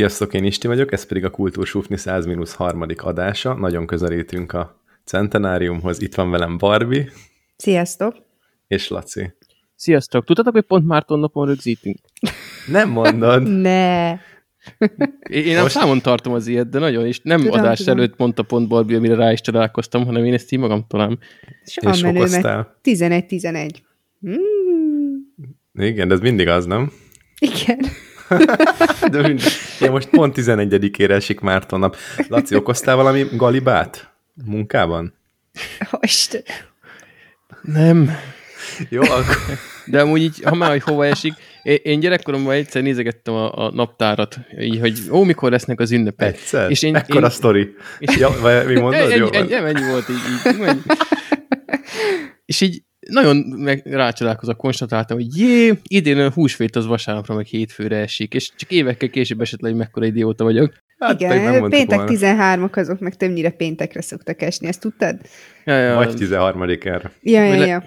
Sziasztok, én Isti vagyok, ez pedig a Kultúrsúfni 100 harmadik adása. Nagyon közelítünk a centenáriumhoz. Itt van velem Barbie. Sziasztok. És Laci. Sziasztok. Tudtatok, hogy pont Márton napon rögzítünk? Nem mondod. ne. Én nem Most... számon tartom az ilyet, de nagyon is. Nem tudom, adás tudom. előtt mondta pont Barbie, amire rá is találkoztam, hanem én ezt így magam talán. És, és okoztál. 11-11. Hmm. Igen, de ez mindig az, nem? Igen. De mind, én most pont 11-ére esik Márton nap. Laci, okoztál valami galibát munkában? Most. Nem. Jó, akkor... De amúgy így, ha már, hogy hova esik, én gyerekkoromban egyszer nézegettem a, a naptárat, így, hogy ó, mikor lesznek az ünnepek. Egyszer? És én, Ekkora én, sztori. És, ja, vagy mi mondod? Ennyi, ennyi, ennyi volt így. így ennyi. és így nagyon meg rácsodálkozva konstatáltam, hogy jé, idén a húsvét az vasárnapra meg hétfőre esik, és csak évekkel később esetleg mekkora idióta vagyok. Hát, Igen, péntek 13-ak azok meg többnyire péntekre szoktak esni, ezt tudtad? Ja, ja. Vagy 13 erre. Ja, ja, ja.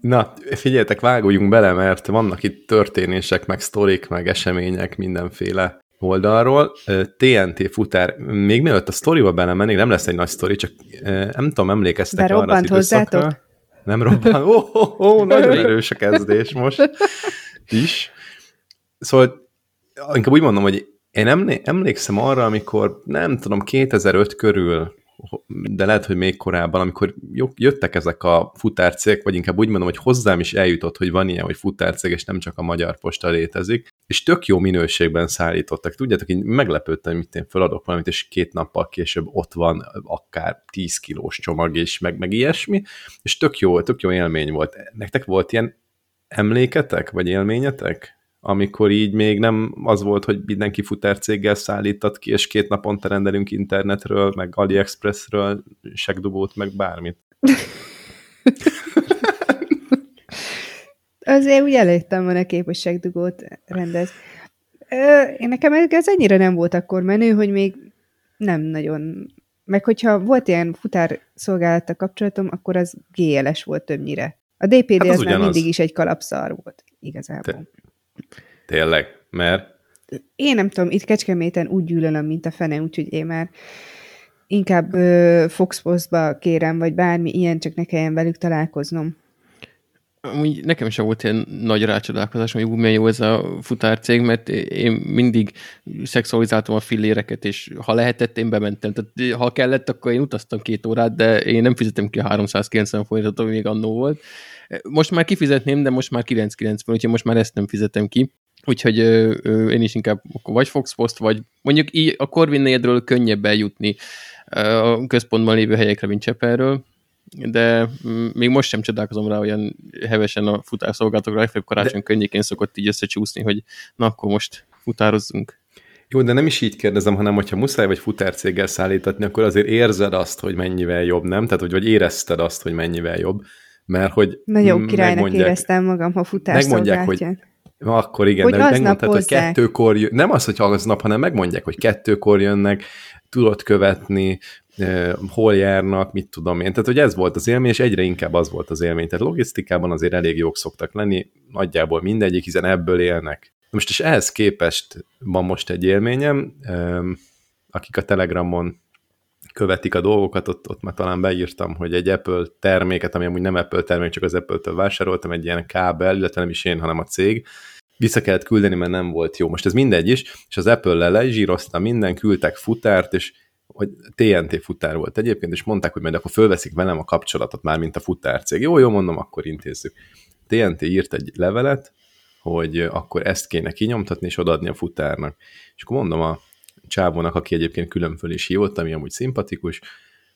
Na, figyeljetek, vágoljunk bele, mert vannak itt történések, meg sztorik, meg események mindenféle oldalról. TNT futár, még mielőtt a sztoriba belemennék, nem lesz egy nagy sztori, csak nem tudom, emlékeztek De arra az időszakra. Hozzátok? Nem robban. Ó, oh, oh, oh, nagyon erős a kezdés most is. Szóval inkább úgy mondom, hogy én emlékszem arra, amikor nem tudom, 2005 körül, de lehet, hogy még korábban, amikor jöttek ezek a futárcégek, vagy inkább úgy mondom, hogy hozzám is eljutott, hogy van ilyen, hogy futárcég, és nem csak a Magyar Posta létezik, és tök jó minőségben szállítottak. Tudjátok, én meglepődtem, hogy én feladok valamit, és két nappal később ott van akár 10 kilós csomag, és meg, meg ilyesmi, és tök jó, tök jó élmény volt. Nektek volt ilyen emléketek, vagy élményetek? amikor így még nem az volt, hogy mindenki futárcéggel szállított ki, és két naponta rendelünk internetről, meg AliExpressről, segdugót, meg bármit. Azért úgy előttem van a kép, hogy segdugót rendez. Ö, én nekem ez ennyire nem volt akkor menő, hogy még nem nagyon... Meg hogyha volt ilyen futár szolgálata kapcsolatom, akkor az GLS volt többnyire. A DPD hát az, az már mindig is egy kalapszar volt, igazából. Te, Tényleg, mert? Én nem tudom, itt Kecskeméten úgy gyűlölöm, mint a fene, úgyhogy én már inkább ö, Foxpostba kérem, vagy bármi ilyen, csak ne kelljen velük találkoznom. Amúgy nekem sem volt ilyen nagy rácsodálkozás, hogy milyen jó ez a futárcég, mert én mindig szexualizáltam a filléreket, és ha lehetett, én bementem. Tehát ha kellett, akkor én utaztam két órát, de én nem fizetem ki a 390 forintot, ami még annó volt. Most már kifizetném, de most már 990, úgyhogy most már ezt nem fizetem ki. Úgyhogy ö, ö, én is inkább vagy Fox Post, vagy mondjuk így a Corvin könnyebb eljutni a központban lévő helyekre, mint Cseperről, de még most sem csodálkozom rá olyan hevesen a futárszolgálatokra, legfeljebb karácsony de... könnyékén szokott így összecsúszni, hogy na akkor most futározzunk. Jó, de nem is így kérdezem, hanem hogyha muszáj vagy futárcéggel szállítatni, akkor azért érzed azt, hogy mennyivel jobb, nem? Tehát, hogy vagy érezted azt, hogy mennyivel jobb. Mert hogy Nagyon királynak éreztem magam, ha futás Megmondják, hogy akkor igen, hogy de megmondtad, hogy kettőkor jön, nem az, hogy aznap, hanem megmondják, hogy kettőkor jönnek, tudod követni, hol járnak, mit tudom én. Tehát, hogy ez volt az élmény, és egyre inkább az volt az élmény. Tehát logisztikában azért elég jók szoktak lenni, nagyjából mindegyik, hiszen ebből élnek. Most is ehhez képest van most egy élményem, akik a Telegramon követik a dolgokat, ott, ott már talán beírtam, hogy egy Apple terméket, ami amúgy nem Apple termék, csak az Apple-től vásároltam, egy ilyen kábel, illetve nem is én, hanem a cég, vissza kellett küldeni, mert nem volt jó. Most ez mindegy is, és az Apple-lel lezsíroztam minden, küldtek futárt, és hogy TNT futár volt egyébként, és mondták, hogy majd akkor fölveszik velem a kapcsolatot már, mint a futárcég. Jó, jó, mondom, akkor intézzük. TNT írt egy levelet, hogy akkor ezt kéne kinyomtatni és odaadni a futárnak. És akkor mondom a csávónak, aki egyébként külön föl is hívott, ami amúgy szimpatikus,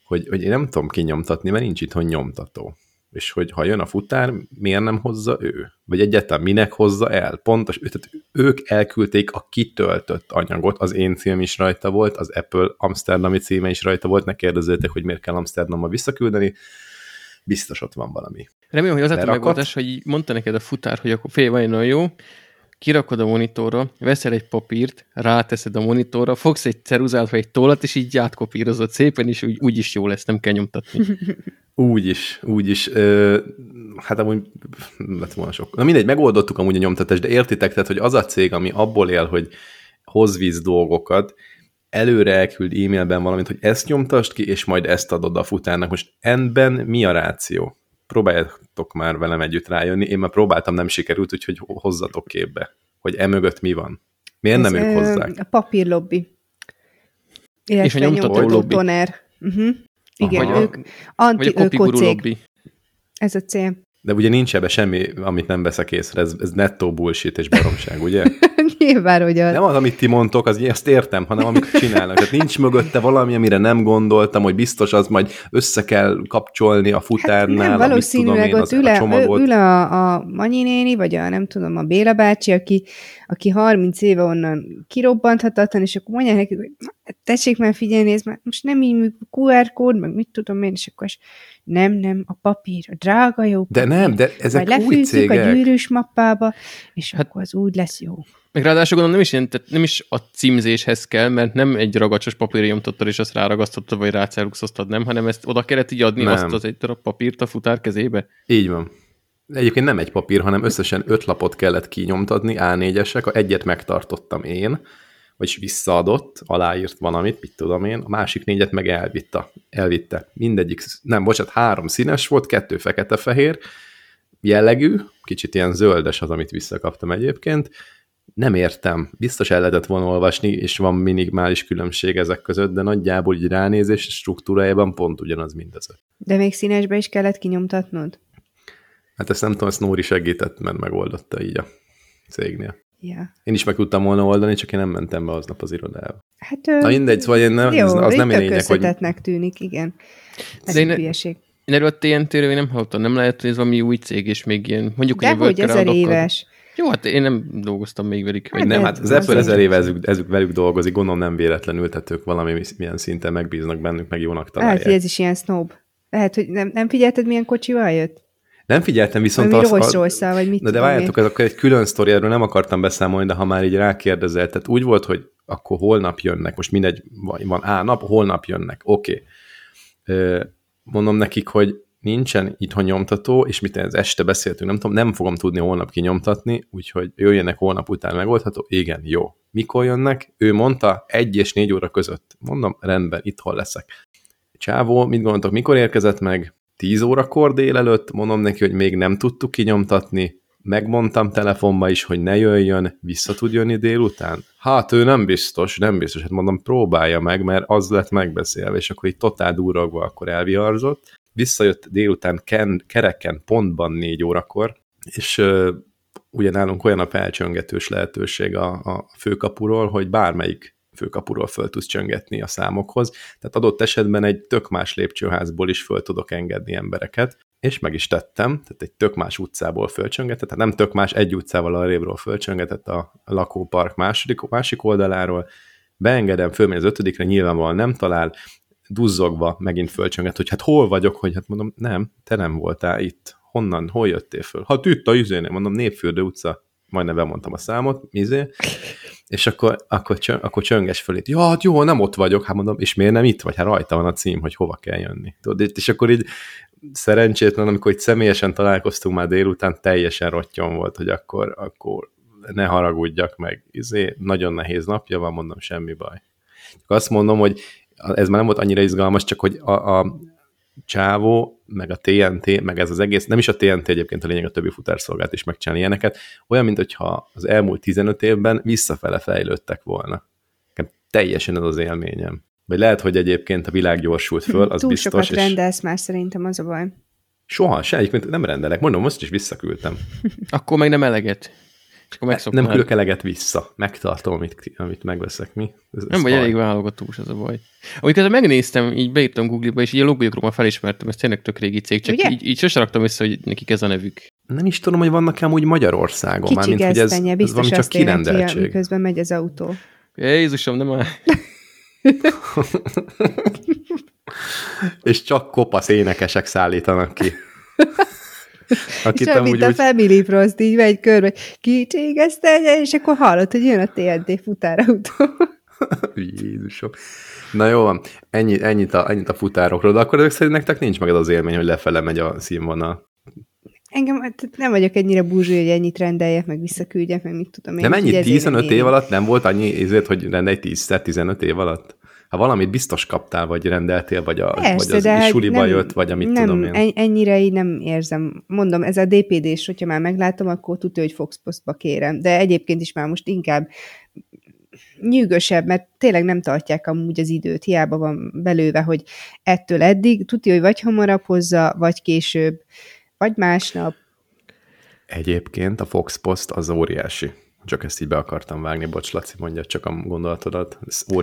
hogy, hogy én nem tudom kinyomtatni, mert nincs itthon nyomtató. És hogy ha jön a futár, miért nem hozza ő? Vagy egyáltalán minek hozza el? Pontos, tehát ők elküldték a kitöltött anyagot, az én cím is rajta volt, az Apple Amsterdami címe is rajta volt, ne kérdezzétek, hogy miért kell Amsterdamba visszaküldeni, biztos ott van valami. Remélem, hogy az a megoldás, hogy mondta neked a futár, hogy akkor fél nagyon jó, kirakod a monitorra, veszel egy papírt, ráteszed a monitorra, fogsz egy ceruzát vagy egy tollat, és így átkopírozod szépen, és úgy, úgy is jó lesz, nem kell nyomtatni. Úgy is, úgy is. Ö, hát amúgy lett volna sok. Na mindegy, megoldottuk amúgy a nyomtatást, de értitek, tehát, hogy az a cég, ami abból él, hogy hozvíz dolgokat, előre elküld e-mailben valamit, hogy ezt nyomtast ki, és majd ezt adod a futárnak. Most enben mi a ráció? Próbáljátok már velem együtt rájönni. Én már próbáltam, nem sikerült, úgyhogy hozzatok képbe, hogy emögött mi van. Miért Ez nem ők hozzák? A papírlobbi. és a nyomtató lobby. Toner. Uh-huh. Igen, Aha. ők anti-ökocég. Ez a cél. De ugye nincs ebbe semmi, amit nem veszek észre, ez, ez nettó bullshit és baromság, ugye? Nyilván, hogy az. Nem az, amit ti mondtok, az, azt értem, hanem amit csinálnak. Tehát nincs mögötte valami, amire nem gondoltam, hogy biztos az majd össze kell kapcsolni a futárnál. Hát nem, valószínűleg én, ott ül, a, ül a, a Manyi néni, vagy a nem tudom, a Béla bácsi, aki, aki 30 éve onnan kirobbanthatatlan, és akkor mondják neki, hogy tessék már figyelni, ez már most nem így QR kód, meg mit tudom én, és akkor nem, nem, a papír, a drága jó papír. De nem, de ezek új cégek. a gyűrűs mappába, és hát, akkor az úgy lesz jó. Meg ráadásul gondolom nem is, ilyen, tehát nem is a címzéshez kell, mert nem egy ragacsos papírra nyomtottad, és azt ráragasztottad, vagy ráceluxoztad, nem, hanem ezt oda kellett így adni nem. azt az egy darab papírt a futár kezébe. Így van. Egyébként nem egy papír, hanem összesen öt lapot kellett kinyomtatni, A4-esek, egyet megtartottam én, vagyis visszaadott, aláírt van amit, mit tudom én, a másik négyet meg elvitte. elvitte. Mindegyik, nem, bocsánat, három színes volt, kettő fekete-fehér jellegű, kicsit ilyen zöldes az, amit visszakaptam egyébként, nem értem, biztos el lehetett volna olvasni, és van minimális különbség ezek között, de nagyjából így ránézés struktúrájában pont ugyanaz mindez. De még színesbe is kellett kinyomtatnod? Hát ezt nem tudom, ezt Nóri segített, mert megoldotta így a cégnél. Yeah. Én is meg tudtam volna oldani, csak én nem mentem be aznap az irodába. Hát, Na mindegy, szóval én nem, jó, az, az nem lényeg, hogy... tűnik, igen. Ez egy hülyeség. Én erről a TNT-ről nem hallottam, nem lehet, hogy ez valami új cég, és még ilyen, mondjuk, De hogy ezer éves. Jó, hát én nem dolgoztam még velük. Hát nem, hát az Apple ezer éve ezük, ezük velük dolgozik, gondolom nem véletlenül, tehát ők valami milyen szinten megbíznak bennük, meg jónak találják. Lehet, hogy ez is ilyen snob. Lehet, hogy nem, nem figyelted, milyen kocsival jött? Nem figyeltem, viszont Ami az... Rolls vagy mit Na de várjátok, ez akkor egy külön sztori, erről nem akartam beszámolni, de ha már így rákérdezel, tehát úgy volt, hogy akkor holnap jönnek, most mindegy, van A nap, holnap jönnek, oké. Okay. Mondom nekik, hogy nincsen itthon nyomtató, és mit ez este beszéltünk, nem tudom, nem fogom tudni holnap kinyomtatni, úgyhogy jöjjenek holnap után megoldható. Igen, jó. Mikor jönnek? Ő mondta, egy és négy óra között. Mondom, rendben, itthon leszek. Csávó, mit gondoltok, mikor érkezett meg? 10 órakor délelőtt, mondom neki, hogy még nem tudtuk kinyomtatni, megmondtam telefonba is, hogy ne jöjjön, vissza tud jönni délután? Hát ő nem biztos, nem biztos, hát mondom, próbálja meg, mert az lett megbeszélve, és akkor így totál duragva akkor elviharzott. Visszajött délután ken, kereken, pontban négy órakor, és ugye nálunk olyan a felcsöngetős lehetőség a, a főkapuról, hogy bármelyik főkapuról föl tudsz csöngetni a számokhoz, tehát adott esetben egy tök más lépcsőházból is föl tudok engedni embereket, és meg is tettem, tehát egy tök más utcából fölcsöngetett, tehát nem tök más, egy utcával a révről fölcsöngetett a lakópark második, másik oldaláról, beengedem, fölmegy az ötödikre, nyilvánvalóan nem talál, duzzogva megint fölcsönget, hogy hát hol vagyok, hogy hát mondom, nem, te nem voltál itt. Honnan, hol jöttél föl? Hát itt a izénél, mondom, Népfürdő utca, majdnem bemondtam a számot, izé, és akkor, akkor, csön, akkor csönges föl itt, ja, hát jó, nem ott vagyok, hát mondom, és miért nem itt vagy? Hát rajta van a cím, hogy hova kell jönni. Tudod, és akkor így szerencsétlen, amikor itt személyesen találkoztunk már délután, teljesen rottyon volt, hogy akkor, akkor ne haragudjak meg. Izé, nagyon nehéz napja van, mondom, semmi baj. Azt mondom, hogy ez már nem volt annyira izgalmas, csak hogy a, a csávó, meg a TNT, meg ez az egész, nem is a TNT egyébként a lényeg a többi futárszolgált is megcsinálni ilyeneket, olyan, mint hogyha az elmúlt 15 évben visszafele fejlődtek volna. Teljesen ez az élményem. Vagy lehet, hogy egyébként a világ gyorsult föl, az Túl biztos. sokat és... rendelsz már szerintem, az a baj. Soha, se, egyébként nem rendelek. Mondom, most is visszaküldtem. Akkor meg nem eleget. És akkor nem küldök eleget vissza. Megtartom, amit, amit megveszek. Mi? Ez, ez nem vagy elég válogatós, ez a baj. Amikor ezt megnéztem, így beírtam Google-ba, és így a logójukról már felismertem, ez tényleg tök régi cég, csak Ugye? így, így sose raktam vissza, hogy nekik ez a nevük. Nem is tudom, hogy vannak-e amúgy Magyarországon. Kicsi mint, hogy ez, ez valami csak kirendeltség. miközben megy az autó. Jézusom, nem áll. és csak kopasz énekesek szállítanak ki. Akit és mint a úgy... Family Frost, így megy körbe, kicségezte, és akkor hallott, hogy jön a TNT futárautó. Jézusom. Na jó van, ennyi, ennyit, a, ennyit a futárokról, de akkor ezek szerint nektek nincs meg az élmény, hogy lefele megy a színvonal. engem nem vagyok ennyire búzsú, hogy ennyit rendeljek, meg visszaküldjek, meg mit tudom én. De mennyi 15 év alatt nem volt annyi ezért, hogy rendelj 10-15 év alatt? Ha valamit biztos kaptál, vagy rendeltél, vagy, a, Persze, vagy az de suliba nem, jött, vagy amit nem, tudom én. ennyire így nem érzem. Mondom, ez a DPD-s, hogyha már meglátom, akkor tudja, hogy Foxpostba kérem. De egyébként is már most inkább nyűgösebb, mert tényleg nem tartják amúgy az időt, hiába van belőve, hogy ettől eddig, tudja, hogy vagy hamarabb hozza, vagy később, vagy másnap. Egyébként a Fox Post az óriási. Csak ezt így be akartam vágni, bocs, Laci, mondja csak a gondolatodat.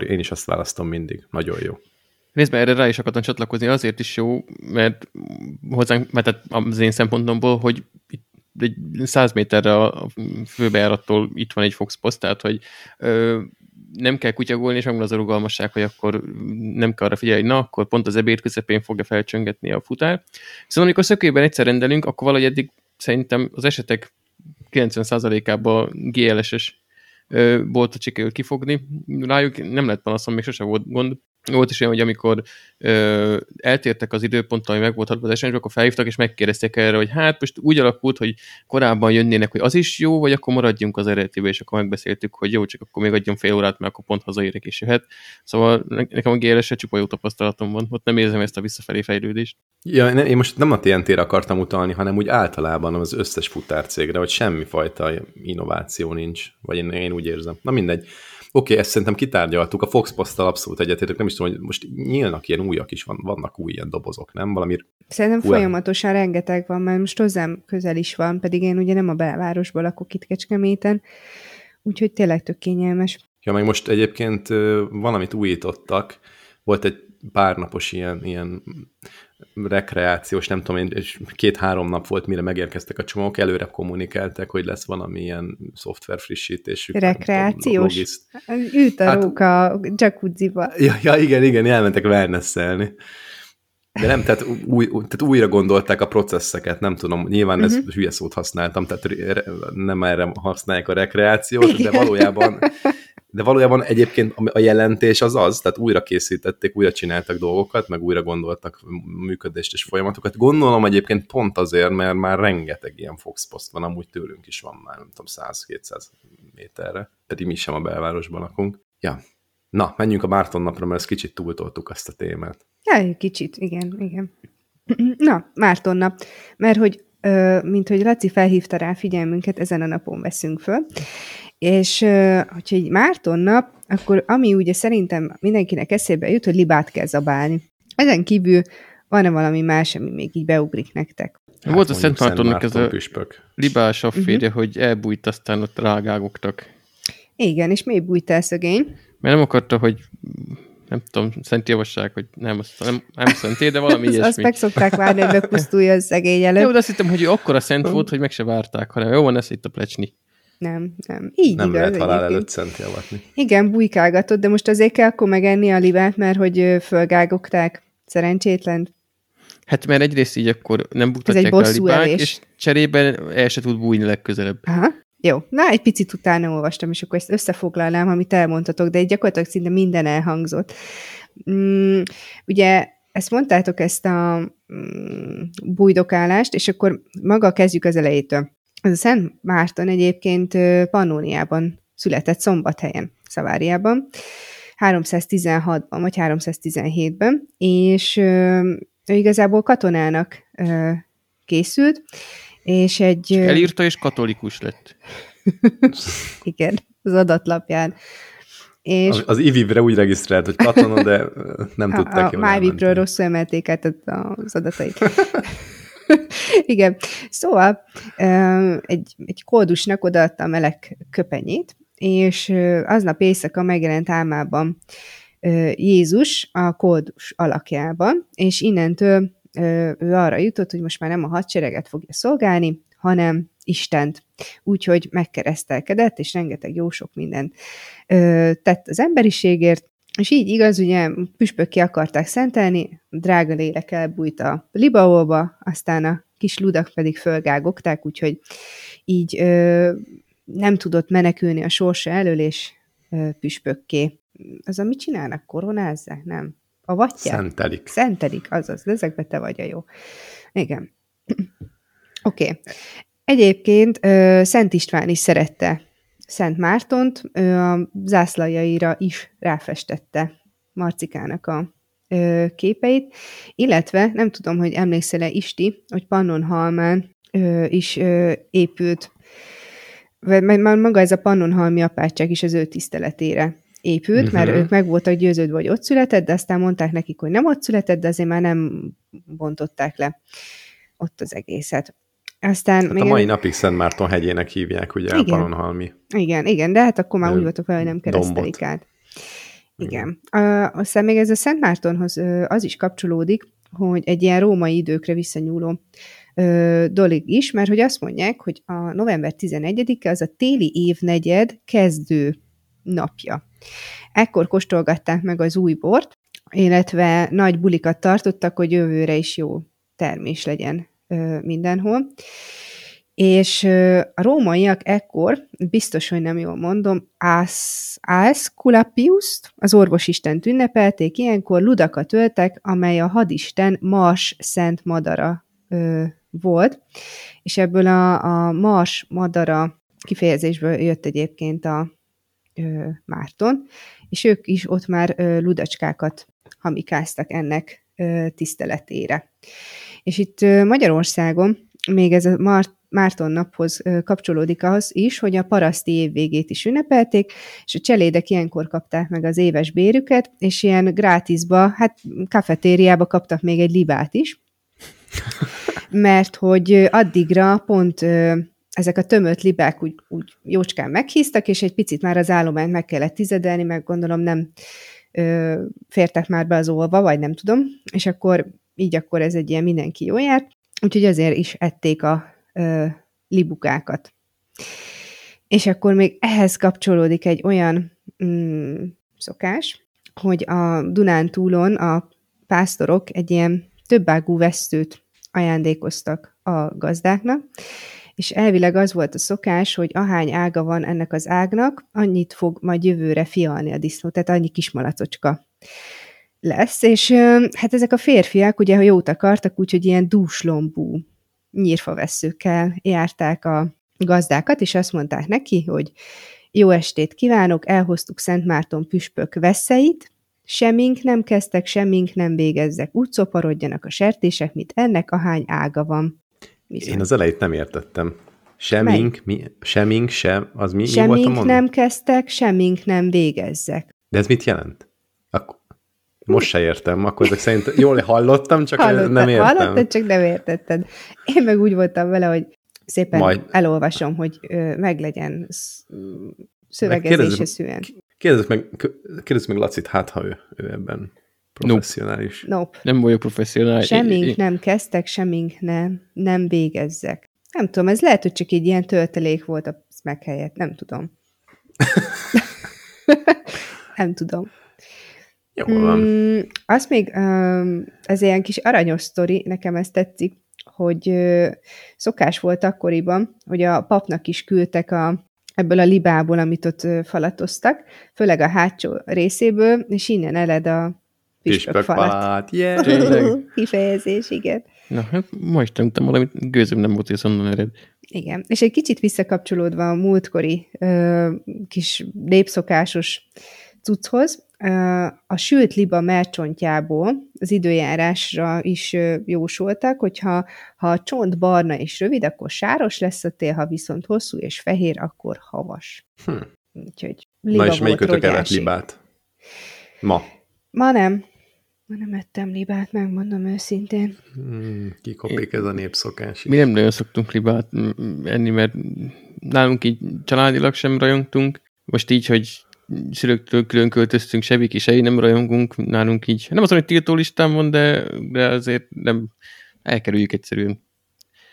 Én is azt választom mindig. Nagyon jó. Nézd, mert erre rá is akartam csatlakozni, azért is jó, mert hozzánk, mert az én szempontomból, hogy itt egy 100 méterre a főbejárattól itt van egy Fox Post, tehát hogy ö, nem kell kutyagolni, és megvan az a rugalmasság, hogy akkor nem kell arra figyelni, na, akkor pont az ebéd közepén fogja felcsöngetni a futár. Viszont amikor szökőben egyszer rendelünk, akkor valahogy eddig szerintem az esetek 90%-ában GLS-es boltot sikerült kifogni. Rájuk nem lett panaszom, még sose volt gond. Volt is olyan, hogy amikor ö, eltértek az időponttal, ami meg volt adva az események, akkor felhívtak és megkérdezték erre, hogy hát most úgy alakult, hogy korábban jönnének, hogy az is jó, vagy akkor maradjunk az eredetibe, és akkor megbeszéltük, hogy jó, csak akkor még adjon fél órát, mert akkor pont hazaérek és jöhet. Szóval nekem a gls csupa jó tapasztalatom van, ott nem érzem ezt a visszafelé fejlődést. Ja, én most nem a TNT-re akartam utalni, hanem úgy általában az összes futárcégre, hogy semmifajta innováció nincs, vagy én, én úgy érzem. Na mindegy. Oké, ezt szerintem kitárgyaltuk, a Fox Post-tal abszolút egyetértek, nem is tudom, hogy most nyílnak ilyen újak is, van, vannak új ilyen dobozok, nem? Valami Szerintem Uá. folyamatosan rengeteg van, mert most hozzám közel is van, pedig én ugye nem a belvárosban lakok itt Kecskeméten, úgyhogy tényleg tök kényelmes. Ja, meg most egyébként valamit újítottak, volt egy pár napos ilyen, ilyen rekreációs, nem tudom én, két-három nap volt, mire megérkeztek a csomagok, előre kommunikáltak, hogy lesz valami ilyen szoftver frissítésük. Rekreációs? Ült a hát, róka a jacuzziba. Ja, ja, igen, igen, elmentek wellness-elni. De nem, tehát, új, tehát újra gondolták a processzeket, nem tudom, nyilván uh-huh. ez hülye szót használtam, tehát nem erre használják a rekreációt, de valójában de valójában egyébként a jelentés az az, tehát újra készítették, újra csináltak dolgokat, meg újra gondoltak működést és folyamatokat. Gondolom egyébként pont azért, mert már rengeteg ilyen Fox Post van, amúgy tőlünk is van már, nem tudom, 100-200 méterre, pedig mi sem a belvárosban lakunk. Ja, na, menjünk a Márton napra, mert ezt kicsit túltoltuk azt a témát. Ja, kicsit, igen, igen. Na, Márton nap, mert hogy mint hogy Laci felhívta rá figyelmünket, ezen a napon veszünk föl, és hogyha egy Márton nap, akkor ami ugye szerintem mindenkinek eszébe jut, hogy libát kell zabálni. Ezen kívül van-e valami más, ami még így beugrik nektek? Hát Volt a Szent Mártonnak ez a püspök. libás afférje, uh-huh. hogy elbújt, aztán ott rágágoktak. Igen, és miért bújtál szögény? Mert nem akarta, hogy nem tudom, szent javasság, hogy nem, nem, nem szenté, de valami ilyesmi. Azt meg szokták várni, hogy bepusztulja a szegény előtt. Jó, de azt hittem, hogy ő akkora szent volt, hogy meg se várták, hanem jó van, ez itt a plecsni. Nem, nem. Így nem igaz, lehet halál egyébként. előtt szent javatni. Igen, bujkálgatott, de most azért kell akkor megenni a libát, mert hogy fölgágogták. Szerencsétlen. Hát mert egyrészt így akkor nem buktatják a libák, elés. és cserében el se tud bújni legközelebb. Aha. Jó, na egy picit utána olvastam, és akkor ezt összefoglalnám, amit elmondhatok, de gyakorlatilag szinte minden elhangzott. Mm, ugye ezt mondtátok, ezt a mm, bújdokálást, és akkor maga kezdjük az elejétől. Ez a Szent Márton egyébként Pannóniában született Szombathelyen, Szaváriában, 316-ban vagy 317-ben, és ő igazából katonának készült, és egy... Elírta, és katolikus lett. Igen, az adatlapján. És az, az IVIV-re úgy regisztrált, hogy katona, de nem tudták ki. A MyVip-ről rosszul emelték át az adatait. Igen. Szóval egy, egy kódusnak odaadta a meleg köpenyét, és aznap éjszaka megjelent álmában Jézus a kódus alakjában, és innentől ő arra jutott, hogy most már nem a hadsereget fogja szolgálni, hanem Istent. Úgyhogy megkeresztelkedett, és rengeteg jó sok mindent tett az emberiségért, és így igaz, ugye püspökké akarták szentelni, drága lélek elbújt a libaolba, aztán a kis ludak pedig fölgágogták, úgyhogy így ö, nem tudott menekülni a sorsa elől, és ö, püspökké. Az a mit csinálnak? Koronázzák? Nem. A vatják? Szentelik. Szentelik, azaz. De ezekbe te vagy a jó. Igen. Oké. Okay. Egyébként Szent István is szerette Szent Mártont, ő a zászlajaira is ráfestette Marcikának a ö, képeit, illetve nem tudom, hogy emlékszel-e Isti, hogy Pannonhalmán ö, is ö, épült, vagy maga ez a Pannonhalmi apátság is az ő tiszteletére épült, uh-huh. mert mhm. ők meg voltak győződve, hogy ott született, de aztán mondták nekik, hogy nem ott született, de azért már nem bontották le ott az egészet. Aztán hát még a mai napig Szent Márton hegyének hívják, ugye, igen. a Pannonhalmi. Igen, igen, de hát akkor már úgy voltak vele, hogy nem keresztelik át. Igen. Aztán még ez a Szent Mártonhoz az is kapcsolódik, hogy egy ilyen római időkre visszanyúló dolog is, mert hogy azt mondják, hogy a november 11-e az a téli évnegyed kezdő napja. Ekkor kóstolgatták meg az új bort, illetve nagy bulikat tartottak, hogy jövőre is jó termés legyen mindenhol. És a rómaiak ekkor, biztos, hogy nem jól mondom, Asculapius-t, az orvosistent ünnepelték, ilyenkor ludakat öltek, amely a hadisten Mars szent madara ö, volt, és ebből a, a Mars madara kifejezésből jött egyébként a ö, Márton, és ők is ott már ö, ludacskákat hamikáztak ennek ö, tiszteletére. És itt Magyarországon még ez a Mart Márton naphoz kapcsolódik az is, hogy a paraszti év végét is ünnepelték, és a cselédek ilyenkor kapták meg az éves bérüket, és ilyen grátisba, hát kafetériába kaptak még egy libát is, mert hogy addigra pont ezek a tömött libák úgy, úgy jócskán meghíztak, és egy picit már az állományt meg kellett tizedelni, meg gondolom nem ö, fértek már be az olva, vagy nem tudom, és akkor így akkor ez egy ilyen mindenki jó járt, úgyhogy azért is ették a ö, libukákat. És akkor még ehhez kapcsolódik egy olyan mm, szokás, hogy a Dunántúlon a pásztorok egy ilyen többágú vesztőt ajándékoztak a gazdáknak, és elvileg az volt a szokás, hogy ahány ága van ennek az ágnak, annyit fog majd jövőre fialni a disznó, tehát annyi kismalacocska lesz, és hát ezek a férfiak ugye, ha jót akartak, úgyhogy ilyen dúslombú nyírfaveszőkkel járták a gazdákat, és azt mondták neki, hogy jó estét kívánok, elhoztuk Szent Márton püspök veszeit, semmink nem kezdtek, semmink nem végezzek, úgy szoparodjanak a sertések, mint ennek a hány ága van. Bizony. Én az elejét nem értettem. Semmink, mi, semmink sem, az mi, semmink mi volt a nem kezdtek, semmink nem végezzek. De ez mit jelent? Most se értem, akkor ezek szerint jól hallottam, csak Hallottad, nem értem. Hallottad, csak nem értetted. Én meg úgy voltam vele, hogy szépen Majd. elolvasom, hogy ö, meglegyen szövegezése szűen. Kérdezzük meg, kérdezzük meg Lacit, hát ha ő, ő ebben professzionális. Nope. nope. Nem vagyok professzionális. Semmink én... nem kezdtek, semmink nem, nem végezzek. Nem tudom, ez lehet, hogy csak egy ilyen töltelék volt a meg helyett, nem tudom. nem tudom. Jó van. Mm, az még, um, ez ilyen kis aranyos sztori, nekem ez tetszik, hogy szokás volt akkoriban, hogy a papnak is küldtek a, ebből a libából, amit ott falatoztak, főleg a hátsó részéből, és innen eled a püspök falat. Yeah. Kifejezés, igen. Na, hát ma is tanultam valamit, gőzöm nem volt, hogy onnan ered. Igen, és egy kicsit visszakapcsolódva a múltkori ö, kis népszokásos cucchoz, a sült liba mercsontjából az időjárásra is jósoltak, hogyha ha a csont barna és rövid, akkor sáros lesz a tél, ha viszont hosszú és fehér, akkor havas. Hm. Úgyhogy liba Na és melyikötök evett libát? Ma? Ma nem. Ma nem ettem libát, megmondom őszintén. Hmm, kikopik ez a népszokás. Is. Mi nem nagyon szoktunk libát enni, mert nálunk így családilag sem rajongtunk. Most így, hogy szülőktől külön költöztünk, se Viki, se én nem rajongunk nálunk így. Nem az, hogy tiltó listán van, de, de azért nem elkerüljük egyszerűen.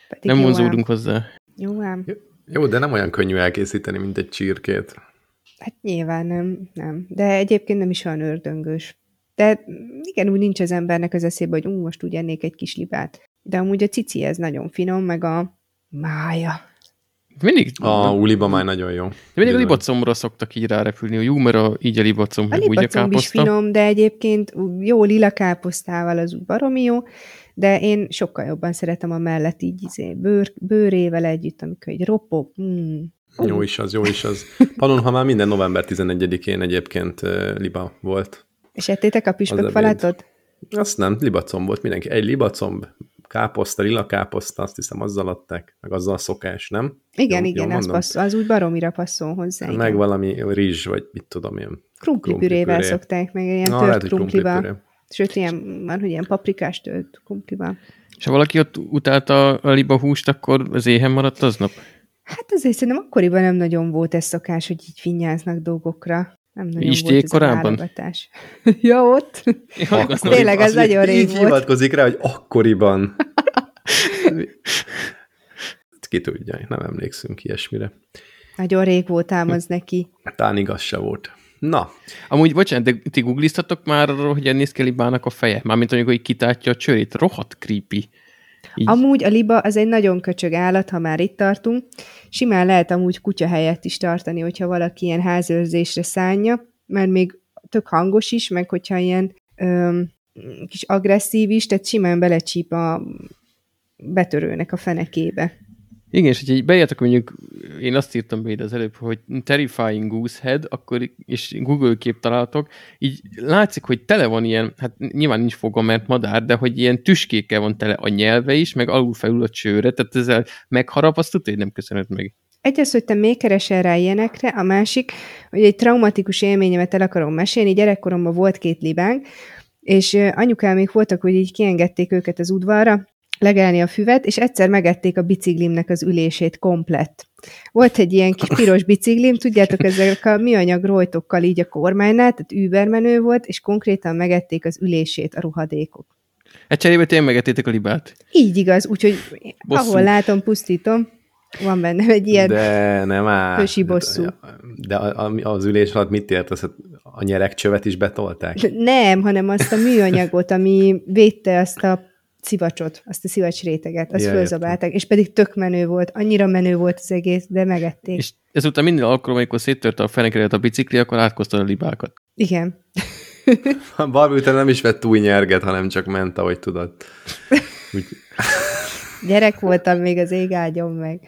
Pedig nem vonzódunk hozzá. Jó ám. Jó, de nem olyan könnyű elkészíteni, mint egy csirkét. Hát nyilván nem, nem. De egyébként nem is olyan ördöngős. De igen, úgy nincs az embernek az eszébe, hogy ú, most úgy ennék egy kis libát. De amúgy a cici ez nagyon finom, meg a mája. Mindig... A uliba már nagyon jó. De mindig a libacombra szoktak így rárepülni, hogy jó, mert a, így a libacomb, a úgy a káposzta. is finom, de egyébként jó lila káposztával az úgy baromi jó, de én sokkal jobban szeretem a mellett így izé, bőr, bőrével együtt, amikor egy ropog. Mm. Jó is az, jó is az. Panon, ha már minden november 11-én egyébként liba volt. És ettétek a püspökfalatot? Azt nem, libacomb volt mindenki. Egy libacomb, káposzta, lila káposzta, azt hiszem azzal adták, meg azzal a szokás, nem? Igen, jó, igen, az, passzol, az úgy baromira passzol hozzá. Meg igen. valami rizs, vagy mit tudom én. Krumplipürével szokták, meg ilyen Na, tört krumplival. Sőt, ilyen, van, hogy ilyen paprikás tört krumplival. És ha valaki ott utálta a liba húst, akkor az éhen maradt aznap? Hát azért szerintem akkoriban nem nagyon volt ez szokás, hogy így finnyáznak dolgokra. Nem nagyon Isték volt ez korábban? ja, ott. Ja, Tényleg, ez nagyon rég így volt. hivatkozik rá, hogy akkoriban. Ki tudja, nem emlékszünk ilyesmire. Nagyon rég volt ám az neki. Tán igaz se volt. Na. Amúgy, bocsánat, de ti googliztatok már arról, hogy a néz ki Libának a feje? Mármint amikor hogy kitátja a csörét. Rohadt creepy. Így. Amúgy a liba az egy nagyon köcsög állat, ha már itt tartunk. Simán lehet amúgy kutya helyett is tartani, hogyha valaki ilyen házőrzésre szánja, mert még tök hangos is, meg hogyha ilyen öm, kis agresszív is, tehát simán belecsíp a betörőnek a fenekébe. Igen, és hogyha beírtak mondjuk, én azt írtam be ide az előbb, hogy terrifying goose head, akkor és Google kép találtok, így látszik, hogy tele van ilyen, hát nyilván nincs foga, mert madár, de hogy ilyen tüskékkel van tele a nyelve is, meg alul felül a csőre, tehát ezzel megharap, azt tudod, hogy nem köszönöd meg. Egy az, hogy te még keresel rá ilyenekre, a másik, hogy egy traumatikus élményemet el akarom mesélni, gyerekkoromban volt két libánk, és anyukámék voltak, hogy így kiengedték őket az udvarra, legelni a füvet, és egyszer megették a biciklimnek az ülését komplett. Volt egy ilyen kis piros biciklim, tudjátok, ezek a műanyag rojtokkal így a kormánynál, tehát übermenő volt, és konkrétan megették az ülését a ruhadékok. Egy cserébe tényleg megettétek a libát? Így igaz, úgyhogy Bosszú. ahol látom, pusztítom. Van benne egy ilyen de nem áll. hősi bosszú. De az ülés alatt mit értesz? A nyerekcsövet is betolták? Nem, hanem azt a műanyagot, ami védte azt a szivacsot, azt a szivacs réteget, azt ja, fölzabálták, és pedig tök menő volt, annyira menő volt az egész, de megették. És ezután minden alkalom, amikor széttört a fenekeret a bicikli, akkor átkoztad a libákat. Igen. Barbie után nem is vett új nyerget, hanem csak ment, ahogy tudod. Úgy... Gyerek voltam még az ég ágyon meg.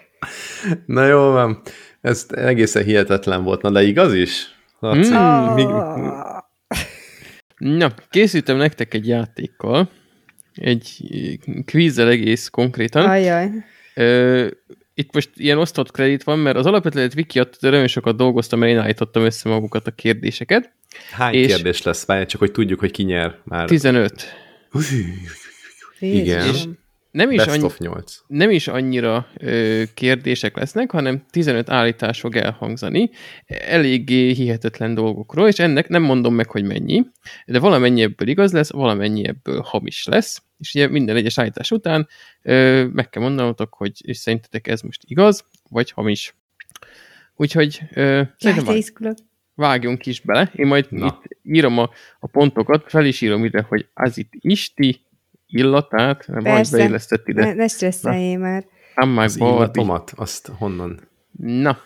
Na jó van, ez egészen hihetetlen volt. Na de igaz is? Laci, mm. oh. Még... Na, készítem nektek egy játékkal, egy kvízzel egész konkrétan. Ajaj. Ö, itt most ilyen osztott kredit van, mert az alapötlet wiki de nagyon sokat dolgoztam, mert én állítottam össze magukat a kérdéseket. Hány és kérdés lesz? Várj, csak hogy tudjuk, hogy ki nyer már. 15. Igen. És nem is, annyi, nem is annyira ö, kérdések lesznek, hanem 15 állítás fog elhangzani, eléggé hihetetlen dolgokról, és ennek nem mondom meg, hogy mennyi, de valamennyi ebből igaz lesz, valamennyi ebből hamis lesz, és ugye minden egyes állítás után ö, meg kell mondanotok, hogy és szerintetek ez most igaz, vagy hamis. Úgyhogy ö, szerintem vágjunk is bele. Én majd Na. itt írom a, a pontokat, fel is írom ide, hogy az itt Isti, illatát? Majd beillesztett ide. Ne, ne stresszeljél már. Az illatomat, azt honnan? Na,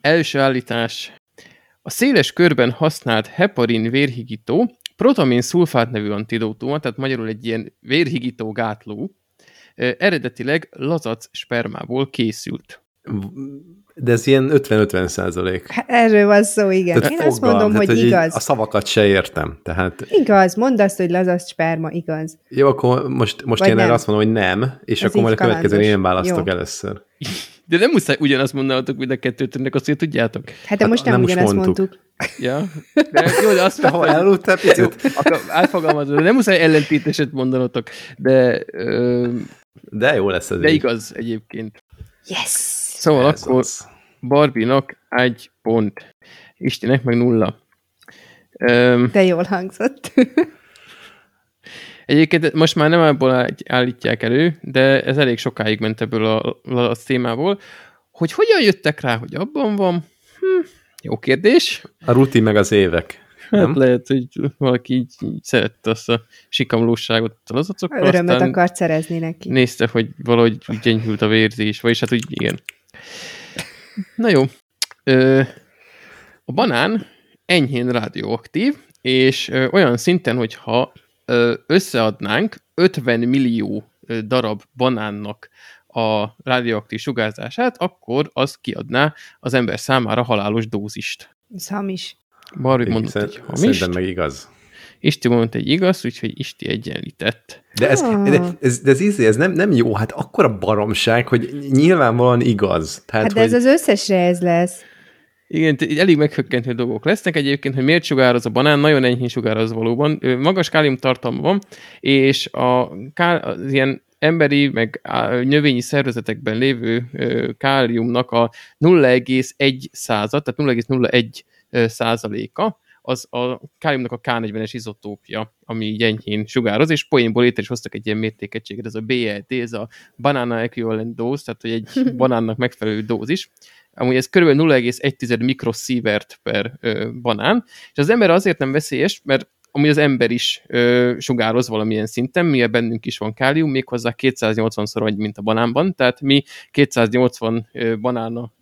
első állítás. A széles körben használt heparin vérhigító protamin szulfát nevű antidótuma, tehát magyarul egy ilyen vérhigító gátló, eredetileg lazac spermából készült. De ez ilyen 50-50 százalék. Hát erről van szó, igen. Tehát Én fogal, azt mondom, tehát, hogy, hogy igaz. A szavakat se értem. Tehát... Igaz, mondd azt, hogy lazac sperma, igaz. Jó, akkor most, most én erre azt mondom, hogy nem, és Ez akkor majd a következő én választok Jó. először. De nem muszáj ugyanazt mondanatok mind a kettőt, ennek azt, hogy tudjátok. Hát de hát most nem, nem ugyanazt mondtuk. mondtuk. Ja, de jó, de azt ha eludtál picit? Átfogalmazod, nem muszáj ellentéteset mondanatok, de... Ö, de jó lesz ez De így. igaz egyébként. Yes! Szóval Ez akkor az. Barbie-nak egy pont, Istinek meg nulla. De jól hangzott. Egyébként most már nem abból állítják elő, de ez elég sokáig ment ebből a, a témából, hogy hogyan jöttek rá, hogy abban van. Hm, jó kérdés. A rutin meg az évek. Hát nem? lehet, hogy valaki így, így szerette azt a sikamlóságot a lazacokkal. Örömet akart szerezni neki. Nézte, hogy valahogy úgy gyengült a vérzés, vagyis hát úgy igen. Na jó. Ö, a banán enyhén radioaktív, és ö, olyan szinten, hogyha ö, összeadnánk 50 millió darab banánnak a radioaktív sugárzását, akkor az kiadná az ember számára halálos dózist. Ez hamis. Barbi mondott egy hamis. Szerintem meg igaz. Isti mondott egy igaz, úgyhogy Isti egyenlített. De ez, ah. de ez, de ez, ez, ez nem, nem jó, hát akkora baromság, hogy nyilvánvalóan igaz. Tehát, hát de hogy... ez az összesre ez lesz. Igen, elég meghökkentő dolgok lesznek egyébként, hogy miért sugároz a banán, nagyon enyhén sugároz valóban. Magas kálium tartalma van, és a kál, az ilyen emberi, meg növényi szervezetekben lévő káliumnak a 0,1 század, tehát 0,01 százaléka, az a káliumnak a K40-es izotópja, ami így enyhén sugároz, és poénból létre is hoztak egy ilyen mértékegységet, ez a BLT, ez a Banana Equivalent Dose, tehát hogy egy banánnak megfelelő dózis. Amúgy ez kb. 0,1 mikrosievert per ö, banán, és az ember azért nem veszélyes, mert ami az ember is ö, sugároz valamilyen szinten, mi bennünk is van kálium, méghozzá 280-szor vagy, mint a banánban, tehát mi 280 ö, banána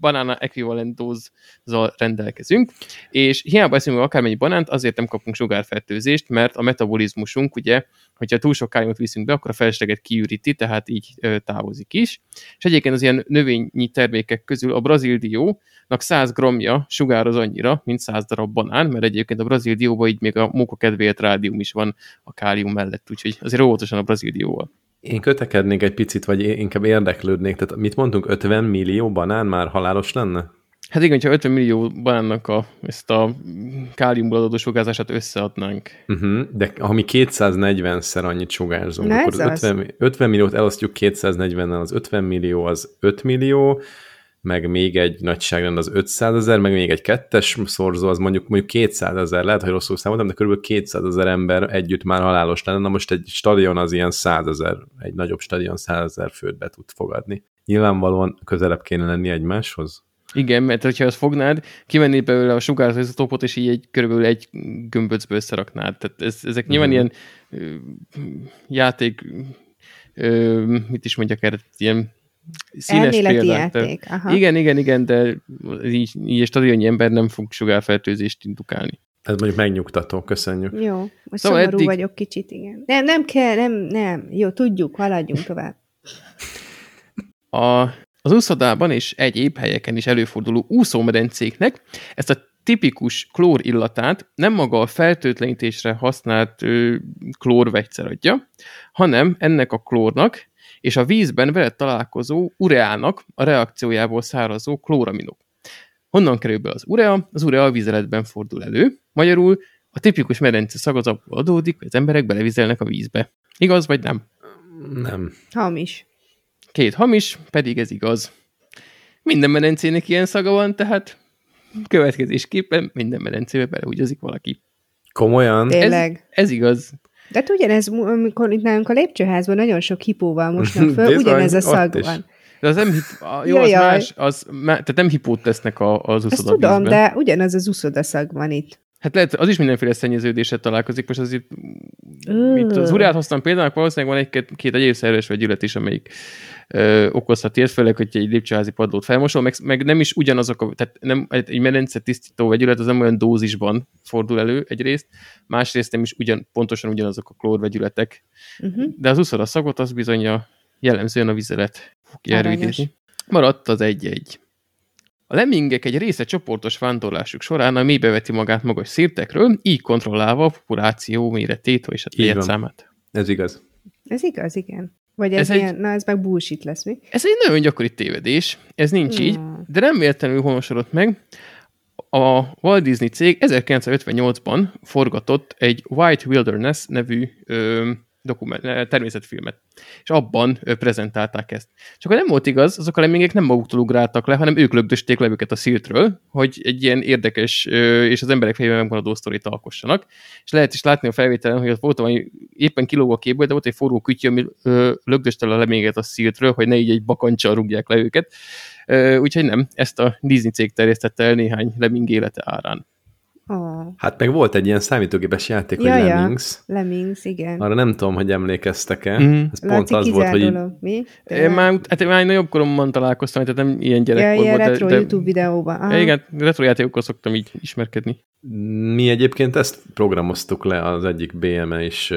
banana equivalent dózzal rendelkezünk, és hiába eszünk akármennyi banánt, azért nem kapunk sugárfertőzést, mert a metabolizmusunk, ugye, hogyha túl sok káliumot viszünk be, akkor a felesleget kiüríti, tehát így távozik is. És egyébként az ilyen növényi termékek közül a brazil diónak 100 gramja sugároz annyira, mint 100 darab banán, mert egyébként a brazil dióban így még a móka kedvéért rádium is van a kálium mellett, úgyhogy azért óvatosan a brazil dióval. Én kötekednék egy picit, vagy inkább érdeklődnék. Tehát mit mondtunk, 50 millió banán már halálos lenne? Hát igen, ha 50 millió banánnak a, ezt a káliumból adódó sugárzását összeadnánk. Uh-huh, de ha mi 240-szer annyit sugárzunk, akkor 50, 50 milliót elosztjuk 240-nel, az 50 millió az 5 millió, meg még egy nagyságrend az 500 ezer, meg még egy kettes szorzó, az mondjuk mondjuk 200 ezer, lehet, hogy rosszul számoltam, de kb. 200 ezer ember együtt már halálos lenne. Na most egy stadion az ilyen 100 ezer, egy nagyobb stadion 100 ezer főt be tud fogadni. Nyilvánvalóan közelebb kéne lenni egymáshoz. Igen, mert ha ezt fognád, kivennéd belőle a sugárzó topot, és így egy, körülbelül egy gömböcből összeraknád. Tehát ez, ezek nyilván uh-huh. ilyen ö, játék, ö, mit is mondjak erre, ilyen színes Elméleti példák. játék. Aha. Igen, igen, igen, de így, így a stadionnyi ember nem fog sugárfertőzést indukálni. Ez mondjuk megnyugtató, köszönjük. Jó, most szóval szomorú eddig... vagyok kicsit, igen. Nem, nem kell, nem, nem. Jó, tudjuk, haladjunk tovább. A, az úszodában és egyéb helyeken is előforduló úszómedencéknek ezt a tipikus klór illatát nem maga a feltőtlenítésre használt ö, klórvegyszer adja, hanem ennek a klórnak és a vízben vele találkozó ureának a reakciójából szárazó klóraminok. Honnan kerül be az urea? Az urea a vízeletben fordul elő. Magyarul a tipikus medence szag az abból adódik, hogy az emberek belevizelnek a vízbe. Igaz vagy nem? Nem. Hamis. Két hamis, pedig ez igaz. Minden medencének ilyen szaga van, tehát következésképpen minden medencébe beleugyazik valaki. Komolyan? Tényleg? Ez, ez igaz. De hát ugyanez, amikor itt nálunk a lépcsőházban nagyon sok hipóval mosnak föl, ugyanez a szag van. De az nem, hip, jó, az más, az, tehát nem hipót tesznek az uszoda Ezt tudom, de ugyanaz az uszodaszag van itt. Hát lehet, az is mindenféle szennyeződéssel találkozik, most azért itt az urát hoztam például, valószínűleg van egy-két két egyéb szerves vegyület is, amelyik ö, okozhat ilyet, főleg, hogy egy lépcsőházi padlót felmosol, meg, meg, nem is ugyanazok, a, tehát nem, egy medence tisztító vegyület az nem olyan dózisban fordul elő egyrészt, másrészt nem is ugyan, pontosan ugyanazok a klórvegyületek, uh-huh. de az a szagot az bizony a jellemzően a vizelet fogja. Maradt az egy-egy. A lemmingek egy része csoportos vándorlásuk során a mélybe veti magát magas szirtekről, így kontrollálva a populáció méretét és a létszámát. Ez igaz. Ez igaz, igen. Vagy ez, ez ilyen, egy, na ez meg bullshit lesz, mi? Ez egy nagyon gyakori tévedés, ez nincs hmm. így, de nem véletlenül honosodott meg. A Walt Disney cég 1958-ban forgatott egy White Wilderness nevű ö, dokument, eh, természetfilmet. És abban prezentálták ezt. Csak ha nem volt igaz, azok a lemmingek nem maguktól ugráltak le, hanem ők lögdösték le őket a sziltről, hogy egy ilyen érdekes és az emberek fejében megmaradó sztorit alkossanak. És lehet is látni a felvételen, hogy ott volt valami éppen kilóg a képből, de volt egy forró kütyű, ami lögdöste a lemminget a sziltről, hogy ne így egy bakancsal rúgják le őket. Úgyhogy nem, ezt a Disney cég terjesztette el néhány lemming élete árán. Oh. Hát meg volt egy ilyen számítógépes játék, ja, hogy Lemmings. Ja, Lemmings, igen. Arra nem tudom, hogy emlékeztek-e. Mm. Ez Látszik pont az volt, hogy... Mi? Én már, hát én már nagyobb koromban találkoztam, tehát nem ilyen gyerekkorban. Ja, ilyen retro de, YouTube videóban. Aha. Igen, retro játékokkal szoktam így ismerkedni. Mi egyébként ezt programoztuk le az egyik BME is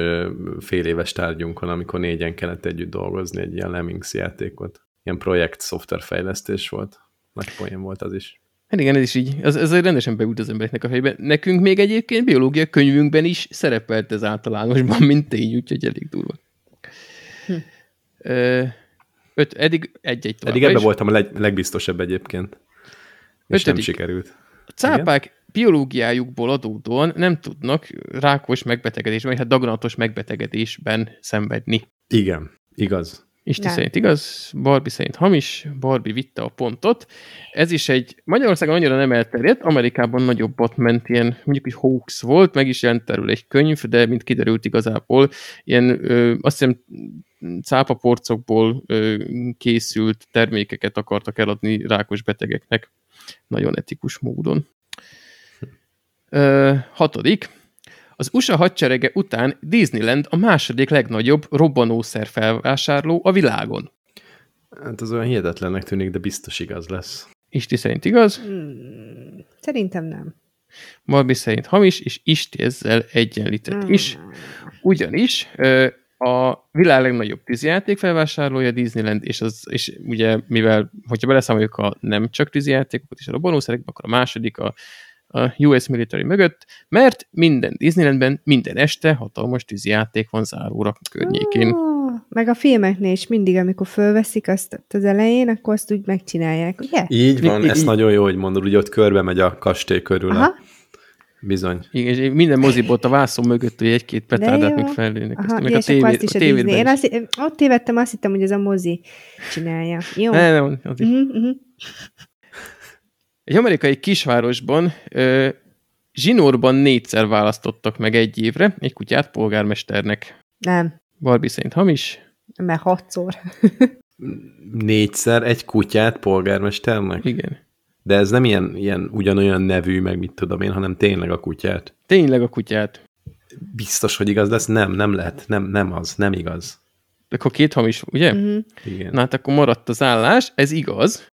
fél éves tárgyunkon, amikor négyen kellett együtt dolgozni egy ilyen Lemmings játékot. Ilyen projekt szoftverfejlesztés volt. Nagy poén volt az is. Hát igen, ez is így, ez, ez rendesen beült az embereknek a fejbe. Nekünk még egyébként biológia könyvünkben is szerepelt ez általánosban, mint tény, úgyhogy elég durva. Hm. Ö, öt, eddig egy-egy tovább. Eddig ebben voltam a leg, legbiztosabb egyébként. És Ötödik. nem sikerült. A cápák igen? biológiájukból adódóan nem tudnak rákos megbetegedésben, vagy hát daganatos megbetegedésben szenvedni. Igen, igaz. Isti Nem. szerint igaz, Barbie szerint hamis, Barbie vitte a pontot. Ez is egy, Magyarországon annyira nem elterjedt, Amerikában nagyobbat ment, ilyen mondjuk egy hoax volt, meg is jelent erről egy könyv, de mint kiderült igazából, ilyen ö, azt hiszem cápaporcokból ö, készült termékeket akartak eladni rákos betegeknek, nagyon etikus módon. Ö, hatodik, az USA hadserege után Disneyland a második legnagyobb robbanószer felvásárló a világon. Hát az olyan hihetetlennek tűnik, de biztos igaz lesz. Isti szerint igaz? Hmm, szerintem nem. Marbi szerint hamis, és Isti ezzel egyenlített hmm. is. Ugyanis a világ legnagyobb tűzjáték felvásárlója Disneyland, és, az, és ugye, mivel, hogyha beleszámoljuk a nem csak tűzjátékokat és a robbanószerekbe, akkor a második a a US Military mögött, mert minden Disneylandben minden este hatalmas tűzijáték van záróra környékén. Oh, meg a filmeknél is mindig, amikor fölveszik azt az elején, akkor azt úgy megcsinálják, ugye? Így van, ez nagyon jó, hogy mondod, ugye ott körbe megy a kastély körül Aha. a Bizony. Igen, és minden moziból a vászon mögött, hogy egy-két petárdát még fellőnek. Aha, meg a, tévé, azt is a, tévében Én azt, ott tévedtem, azt hittem, hogy ez a mozi csinálja. Jó? Ne, nem, az is. Uh-huh, uh-huh. Egy amerikai kisvárosban ö, zsinórban négyszer választottak meg egy évre egy kutyát polgármesternek. Nem. Barbie szerint hamis? Mert hatszor. négyszer egy kutyát polgármesternek? Igen. De ez nem ilyen, ilyen ugyanolyan nevű, meg mit tudom én, hanem tényleg a kutyát. Tényleg a kutyát. Biztos, hogy igaz lesz? Nem, nem lehet. Nem, nem az. Nem igaz. De akkor két hamis, ugye? Mm-hmm. Igen. Na hát akkor maradt az állás, ez igaz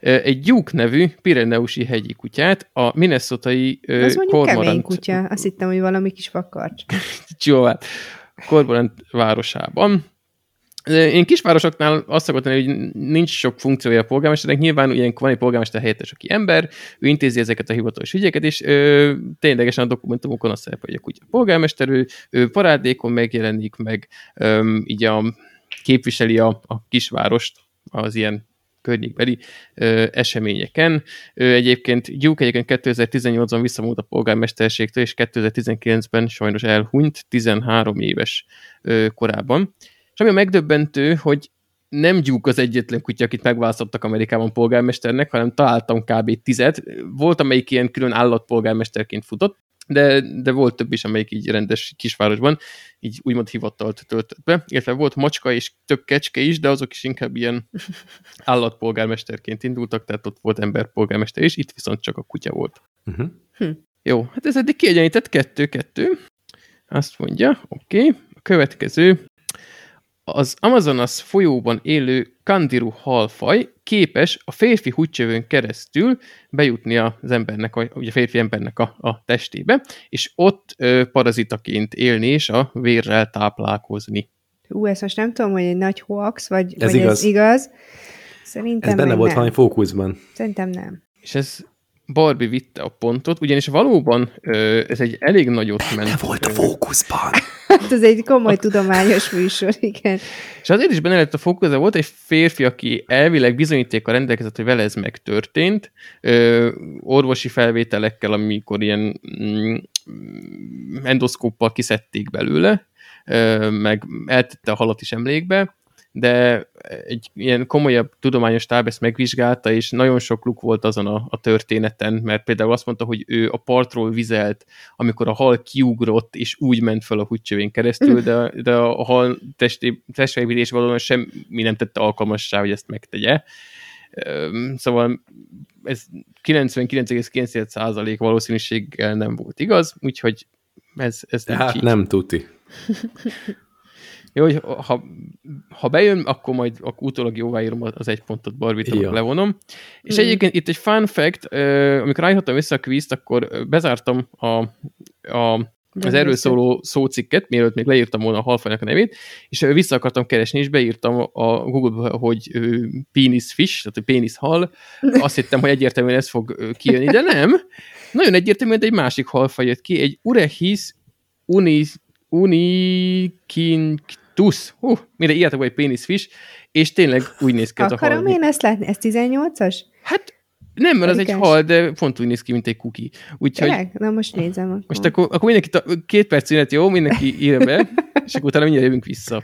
egy Duke nevű Pireneusi hegyi kutyát, a minnesotai Az mondjuk kemény kutya, azt hittem, hogy valami kis vakarcs. Csóvát. Kormorant városában. Én kisvárosoknál azt szokott hogy nincs sok funkciója a polgármesternek, nyilván ilyen van egy polgármester helyettes, aki ember, ő intézi ezeket a hivatalos ügyeket, és ö, ténylegesen a dokumentumokon azt szerepel, hogy a kutya polgármester, ő, ő parádékon megjelenik, meg ö, így a, képviseli a, a kisvárost az ilyen környékbeli ö, eseményeken. Ő egyébként Gyúk egyébként 2018-ban visszamúlt a polgármesterségtől, és 2019-ben sajnos elhunyt 13 éves ö, korában. És ami a megdöbbentő, hogy nem gyúk az egyetlen kutya, akit megválasztottak Amerikában polgármesternek, hanem találtam kb. tizet. Volt, amelyik ilyen külön állatpolgármesterként futott, de, de volt több is, amelyik így rendes kisvárosban, így úgymond hivatalt töltött be, illetve volt macska és több kecske is, de azok is inkább ilyen állatpolgármesterként indultak, tehát ott volt emberpolgármester is, itt viszont csak a kutya volt. Uh-huh. Hm. Jó, hát ez eddig kiegyenített kettő-kettő. Azt mondja, oké, okay. a következő az Amazonas folyóban élő kandiru halfaj képes a férfi húcsövön keresztül bejutni az embernek, a, ugye a férfi embernek a, a testébe, és ott ö, parazitaként élni és a vérrel táplálkozni. Ú, ezt most nem tudom, hogy egy nagy hoax, vagy ez, vagy igaz. ez igaz. Szerintem ez benne volt nem. valami fókuszban. Szerintem nem. És ez Barbie vitte a pontot, ugyanis valóban ö, ez egy elég nagyot ment. Benne volt a fókuszban. hát ez egy komoly tudományos műsor, igen. És azért is benne lett a fókusz, de volt egy férfi, aki elvileg bizonyítéka rendelkezett, hogy vele ez megtörtént, ö, orvosi felvételekkel, amikor ilyen mm, endoszkóppal kiszedték belőle, ö, meg eltette a halat is emlékbe, de egy ilyen komolyabb tudományos táb ezt megvizsgálta, és nagyon sok luk volt azon a, a történeten, mert például azt mondta, hogy ő a partról vizelt, amikor a hal kiugrott, és úgy ment fel a húgycsövén keresztül, de, de a hal testi, testfelépítés valóban semmi nem tette alkalmassá, hogy ezt megtegye. Szóval ez 99,9% valószínűséggel nem volt igaz, úgyhogy ez, ez nem Hát nem tuti. Jó, hogy ha, ha bejön, akkor majd akkor utólag jóváírom az egy pontot Barbit, levonom. És mm. egyébként itt egy fun fact, amikor állítottam össze a kvízt, akkor bezártam a, a az erről szóló szócikket, mielőtt még leírtam volna a halfajnak a nevét, és vissza akartam keresni, és beírtam a Google-ba, hogy penis fish, tehát penis hal. Azt hittem, hogy egyértelműen ez fog kijönni, de nem. Nagyon egyértelműen egy másik halfaj jött ki, egy Urechis unis, unikinctus. Hú, mire írtak, hogy penis fish, és tényleg úgy néz ki az Akarom a hal. én ezt látni, ez 18-as? Hát nem, mert Érdekes. az egy hal, de pont úgy néz ki, mint egy kuki. Úgyhogy... Tényleg? Na most nézem. Akkor. Most akkor, akkor mindenki, két perc szünet, jó? Mindenki írja be, és akkor utána mindjárt jövünk vissza.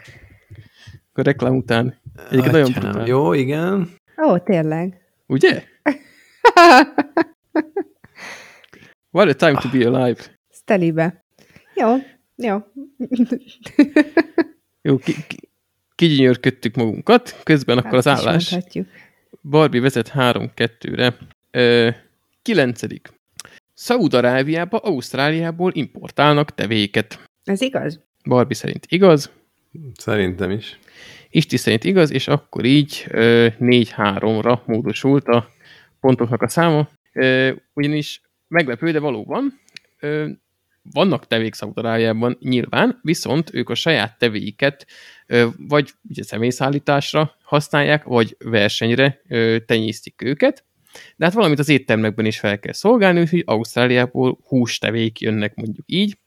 Akkor reklám után. Egyébként nagyon brutál. Jó, igen. Ó, tényleg. Ugye? What a time to be alive. Stelibe. Jó, jó. jó, ki, ki, kigyönyörködtük magunkat, közben hát akkor az állás. Mondhatjuk. Barbie vezet 3-2-re. Kilencedik. Szaúd-Arábiába, Ausztráliából importálnak tevéket. Ez igaz? Barbie szerint igaz. Szerintem is. Isti szerint igaz, és akkor így 4-3-ra módosult a pontoknak a száma. Ugyanis meglepő, de valóban vannak tevék Szaudarájában nyilván, viszont ők a saját tevéiket vagy ugye személyszállításra használják, vagy versenyre tenyésztik őket, de hát valamit az éttermekben is fel kell szolgálni, hogy Ausztráliából hústevék jönnek mondjuk így,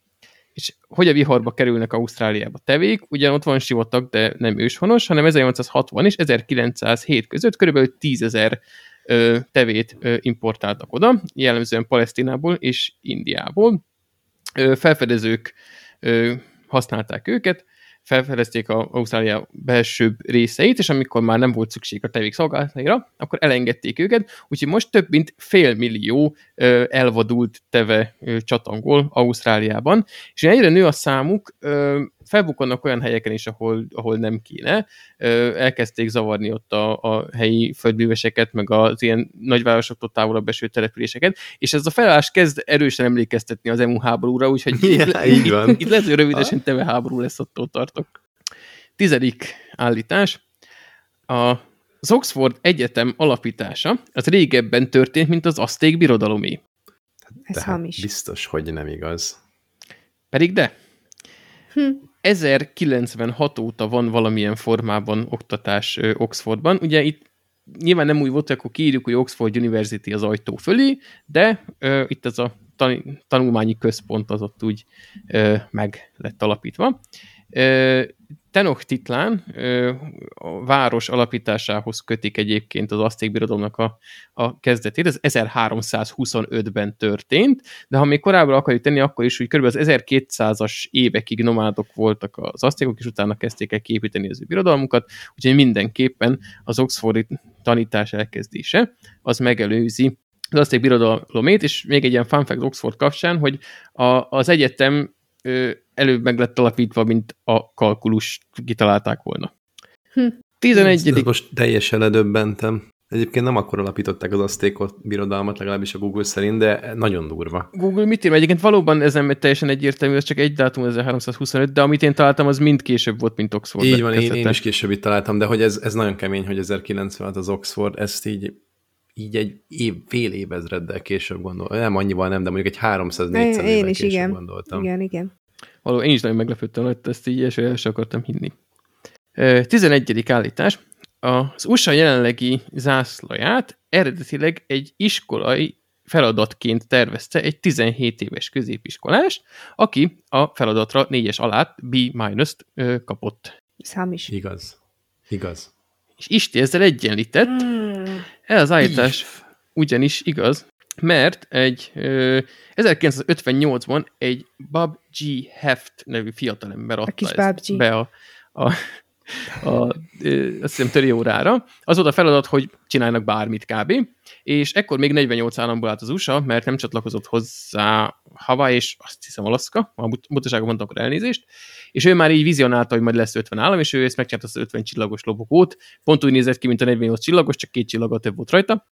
és hogy a viharba kerülnek Ausztráliába tevék, ugyan ott van sivatag, de nem őshonos, hanem 1860 és 1907 között körülbelül 10 ezer tevét importáltak oda, jellemzően Palesztinából és Indiából felfedezők használták őket, felfedezték a Ausztrália belsőbb részeit, és amikor már nem volt szükség a tevék akkor elengedték őket, úgyhogy most több mint fél millió elvadult teve csatangol Ausztráliában, és egyre nő a számuk, felbukkannak olyan helyeken is, ahol, ahol nem kéne. Elkezdték zavarni ott a, a helyi földműveseket, meg az ilyen nagyvárosoktól távolabb eső településeket, és ez a felállás kezd erősen emlékeztetni az EMU háborúra, úgyhogy ja, itt, így van. Itt, itt lehet, hogy rövidesen teve háború lesz, attól tartok. Tizedik állítás. A az Oxford Egyetem alapítása az régebben történt, mint az azték birodalomé. Ez Tehát hamis. Biztos, hogy nem igaz. Pedig de. Hm. 1096 óta van valamilyen formában oktatás Oxfordban. Ugye itt nyilván nem úgy volt, hogy akkor kiírjuk, hogy Oxford University az ajtó fölé, de uh, itt ez a tan tanulmányi központ az ott úgy uh, meg lett alapítva. Tenochtitlán a város alapításához kötik egyébként az azték birodalomnak a, a kezdetét. Ez 1325-ben történt, de ha még korábban akarjuk tenni, akkor is, hogy kb. az 1200-as évekig nomádok voltak az aztékok, és utána kezdték el képíteni az ő birodalmukat, úgyhogy mindenképpen az oxfordi tanítás elkezdése az megelőzi az azték birodalomét, és még egy ilyen fun fact Oxford kapcsán, hogy a, az egyetem előbb meg lett alapítva, mint a kalkulus kitalálták volna. Hm. 11. Ez most teljesen ledöbbentem. Egyébként nem akkor alapították az aztékot birodalmat, legalábbis a Google szerint, de nagyon durva. Google mit ír? Egyébként valóban ez nem teljesen egyértelmű, ez csak egy dátum 1325, de amit én találtam, az mind később volt, mint Oxford. Így van, én, én, is később itt találtam, de hogy ez, ez nagyon kemény, hogy 1096 az Oxford, ezt így így egy év, fél évezreddel később gondoltam. Nem annyival nem, de mondjuk egy 300-400 évvel is, később igen. gondoltam. Igen, igen. Való, én is nagyon meglepődtem, hogy ezt így első el sem akartam hinni. 11. állítás. Az USA jelenlegi zászlaját eredetileg egy iskolai feladatként tervezte egy 17 éves középiskolás, aki a feladatra négyes alát B-t kapott. Számis. Igaz. Igaz. És Isti ezzel egyenlített. Hmm. Ez az állítás ugyanis igaz, mert egy 1958-ban egy Bob G. Heft nevű fiatalember adta ezt be a, a, a, a azt hiszem töri órára. Az volt a feladat, hogy csinálnak bármit kb. És ekkor még 48 államból állt az USA, mert nem csatlakozott hozzá Hawaii és azt hiszem Alaska, ha butaságon mondtam, akkor elnézést, és ő már így vizionálta, hogy majd lesz 50 állam, és ő ezt megcsinálta az 50 csillagos lobogót, pont úgy nézett ki, mint a 48 csillagos, csak két csillagot több volt rajta,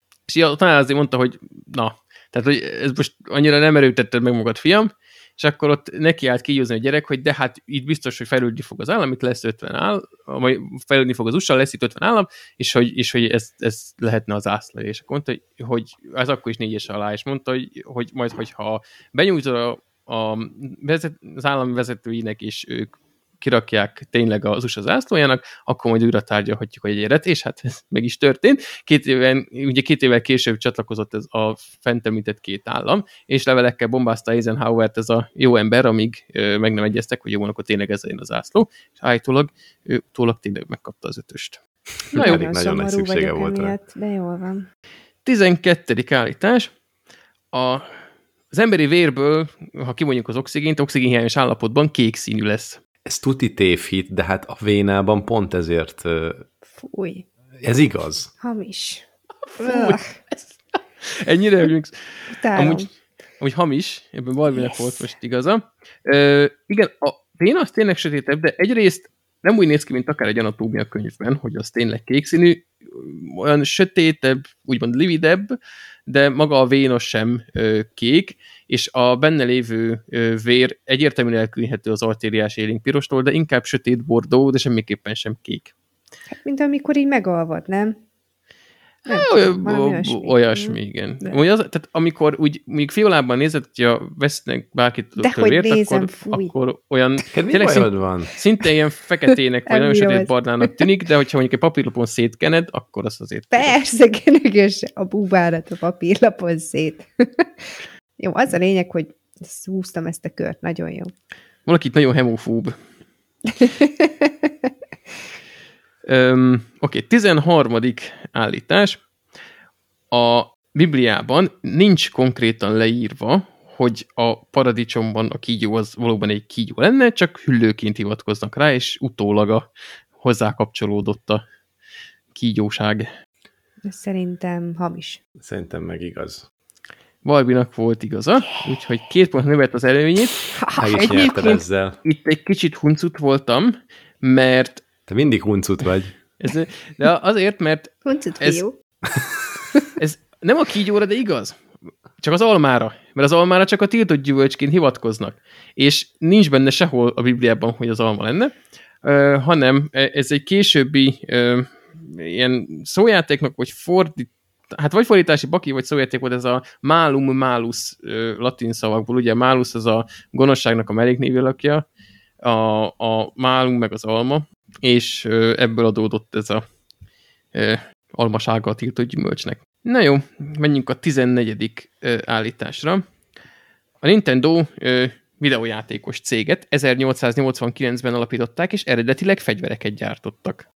tanár azért mondta, hogy na, tehát hogy ez most annyira nem erőtetted meg magad, fiam, és akkor ott neki állt kigyőzni a gyerek, hogy de hát itt biztos, hogy fejlődni fog az állam, itt lesz 50 állam, vagy fejlődni fog az USA, lesz itt 50 állam, és hogy, és hogy ez, ez lehetne az ászló. És akkor mondta, hogy, hogy ez akkor is négyes alá, és mondta, hogy, hogy majd, hogyha benyújtod a, a vezet, az állami vezetőinek, és ők kirakják tényleg az USA zászlójának, akkor majd újra tárgyalhatjuk a jegyeret, és hát ez meg is történt. Két éven, ugye két évvel később csatlakozott ez a fent említett két állam, és levelekkel bombázta Eisenhower-t ez a jó ember, amíg ö, meg nem egyeztek, hogy jó, akkor tényleg ez legyen az zászló, és állítólag ő utólag tényleg megkapta az ötöst. Na jó, nagyon nagy szüksége volt emiatt, De jól van. 12. állítás. A, az emberi vérből, ha kimondjuk az oxigént, oxigénhiányos állapotban kék színű lesz. Ez tuti tévhit, de hát a vénában pont ezért... Fúj. Ez igaz. Hamis. Fúj. Ennyire örülünk. Amúgy, amúgy hamis, ebben Balvinek yes. volt most igaza. Ö, igen, a vén az tényleg sötétebb, de egyrészt nem úgy néz ki, mint akár egy anatómia könyvben, hogy az tényleg kékszínű, olyan sötétebb, úgymond lividebb, de maga a vénos sem kék, és a benne lévő vér egyértelműen elkülönhető az artériás élénk pirostól, de inkább sötét bordó, de semmiképpen sem kék. Hát, mint amikor így megalvad, nem? Nem tudom, olyasmi. olyasmi, igen. De. Az, tehát amikor úgy, még fiolában nézed, hogyha vesznek bárkit De hogy vért, nézem, akkor, akkor olyan tényleg szint, van? szinte ilyen feketének, vagy nagyon sötét barnának tűnik, de hogyha mondjuk egy papírlapon szétkened, akkor az azért... Persze, kenegesse a búbárat a papírlapon szét. jó, az a lényeg, hogy szúztam ezt a kört, nagyon jó. Valaki itt nagyon hemofób. Um, Oké, okay, 13. állítás. A Bibliában nincs konkrétan leírva, hogy a paradicsomban a kígyó az valóban egy kígyó lenne, csak hüllőként hivatkoznak rá, és utólag a hozzá kapcsolódott a kígyóság. Szerintem hamis. Szerintem meg igaz. Valbinak volt igaza, úgyhogy két pont növelt az előnyét. Egyébként ezzel. itt egy kicsit huncut voltam, mert te mindig huncut vagy. Ez, de azért, mert huncut ez, ez nem a kígyóra, de igaz. Csak az almára. Mert az almára csak a tiltott gyümölcsként hivatkoznak. És nincs benne sehol a Bibliában, hogy az alma lenne, uh, hanem ez egy későbbi uh, ilyen szójátéknak, vagy fordít, hát vagy fordítási baki, vagy szójáték volt ez a malum malus uh, latin szavakból. Ugye malus az a gonoszságnak a melléknévi lakja, a, a málum meg az alma, és ebből adódott ez a almasága a tiltott gyümölcsnek. Na jó, menjünk a 14. állításra. A Nintendo videójátékos céget 1889-ben alapították, és eredetileg fegyvereket gyártottak.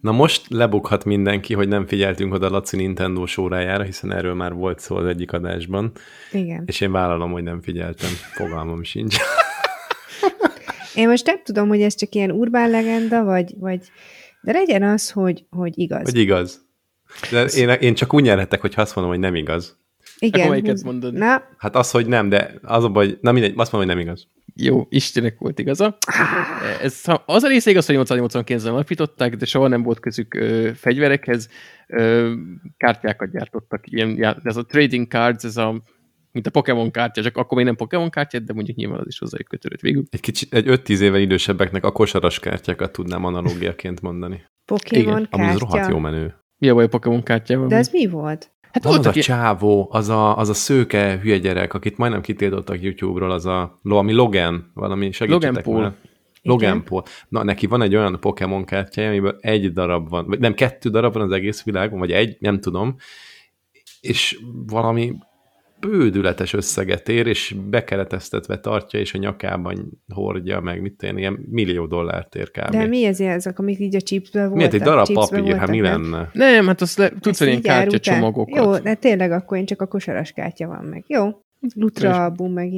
Na most lebukhat mindenki, hogy nem figyeltünk oda Laci Nintendo sórájára, hiszen erről már volt szó az egyik adásban. Igen. És én vállalom, hogy nem figyeltem. Fogalmam sincs. Én most nem tudom, hogy ez csak ilyen urbán legenda, vagy, vagy de legyen az, hogy, hogy igaz. Hogy igaz. De én, én csak úgy nyerhetek, hogy azt mondom, hogy nem igaz. Igen. Akkor mondod? Na. Hát az, hogy nem, de az a baj, na mindegy, azt mondom, hogy nem igaz. Jó, Istenek volt igaza. Ez, az a része igaz, hogy 889-ben alapították, de soha nem volt közük ö, fegyverekhez. Ö, kártyákat gyártottak. Ilyen, ez a trading cards, ez a mint a Pokémon kártya, csak akkor még nem Pokémon kártya, de mondjuk nyilván az is hozzájuk kötődött végül. Egy kicsit, egy 5-10 évvel idősebbeknek a kosaras kártyákat tudnám analógiaként mondani. Pokémon Igen. kártya? Ami az rohadt jó menő. Mi a baj a Pokémon kártyával? De ez mi volt? Hát volt az a csávó, az a, az a szőke hülye gyerek, akit majdnem kitiltottak YouTube-ról, az a, ami Logan, valami segítsetek Logan Paul. Logan Igen. Paul. Na, neki van egy olyan Pokémon kártyája, amiből egy darab van, vagy nem, kettő darab van az egész világon, vagy egy, nem tudom, és valami bődületes összeget ér, és bekereteztetve tartja, és a nyakában hordja, meg mit tenni, ilyen millió dollárt ér kb. De mi ez ezek, amik így a chipsben voltak? Miért egy darab papír, hát mi lenne? Nem, hát azt le, tudsz ilyen kártyacsomagokat. Jó, de tényleg akkor én csak a kosaras kártya van meg. Jó, Lutra album meg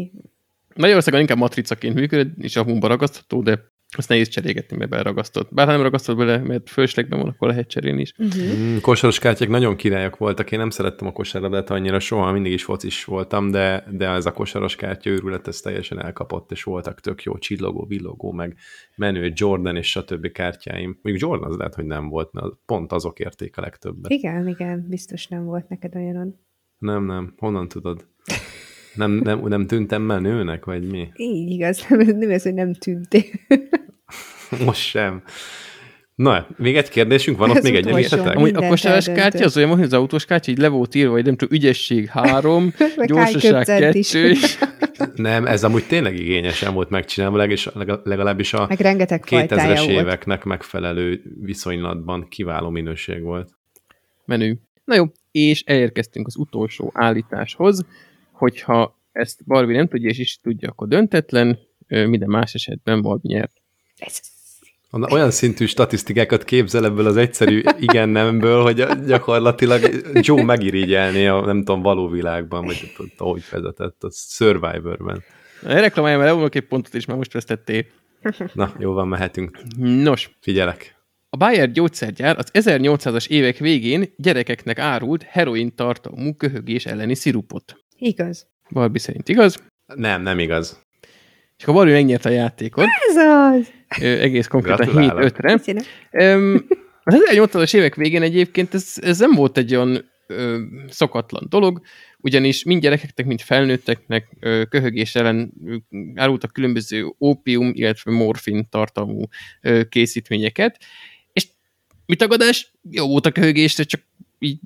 Magyarországon inkább matricaként működik, és a humba ragasztható, de azt nehéz cserégetni, mert beragasztott. Bár ha nem ragasztott bele, mert fölslegben van, akkor lehet cserélni is. Uh-huh. Mm, kosaros kártyák nagyon királyok voltak. Én nem szerettem a kosárlabdát annyira soha, mindig is focis voltam, de, de ez a kosaros kártya őrület, ez teljesen elkapott, és voltak tök jó csillogó, villogó, meg menő Jordan és stb. kártyáim. Még Jordan az lehet, hogy nem volt, pont azok érték a legtöbbet. Igen, igen, biztos nem volt neked olyanon. Nem, nem. Honnan tudod? Nem, nem, nem tűntem menőnek, vagy mi? Így igaz, nem, nem ez, hogy nem tűntél. Most sem. Na, még egy kérdésünk van, ott még egy esetek? Amúgy a kosaras kártya az olyan, hogy az autós kártya így le volt írva, hogy nem tudom, ügyesség három, gyorsaság kettő. nem, ez amúgy tényleg igényesen volt megcsinálva, és legalábbis a Meg rengeteg 2000-es éveknek megfelelő viszonylatban kiváló minőség volt. Menő. Na jó, és elérkeztünk az utolsó állításhoz, hogyha ezt Barbie nem tudja, és is tudja, akkor döntetlen, minden más esetben Barbie nyert. Olyan szintű statisztikákat képzel ebből az egyszerű igen-nemből, hogy gyakorlatilag Joe megirigyelné a nem tudom, való világban, vagy ahogy vezetett, a Survivorben. Reklamáljam el, elvonok egy pontot is, mert most vesztettél. Na, jó van, mehetünk. Nos. Figyelek. A Bayer gyógyszergyár az 1800-as évek végén gyerekeknek árult heroin tartalmú köhögés elleni szirupot. Igaz. Barbie szerint igaz? Nem, nem igaz. És akkor Barbie megnyerte a játékot. Ez az! Ö, egész konkrétan 7-5-re. Az 1800-as évek végén egyébként ez, ez nem volt egy olyan ö, szokatlan dolog, ugyanis mind gyerekeknek, mind felnőtteknek ö, köhögés ellen árultak különböző ópium, illetve morfin tartalmú ö, készítményeket, és mit tagadás? Jó volt a köhögésre, csak így,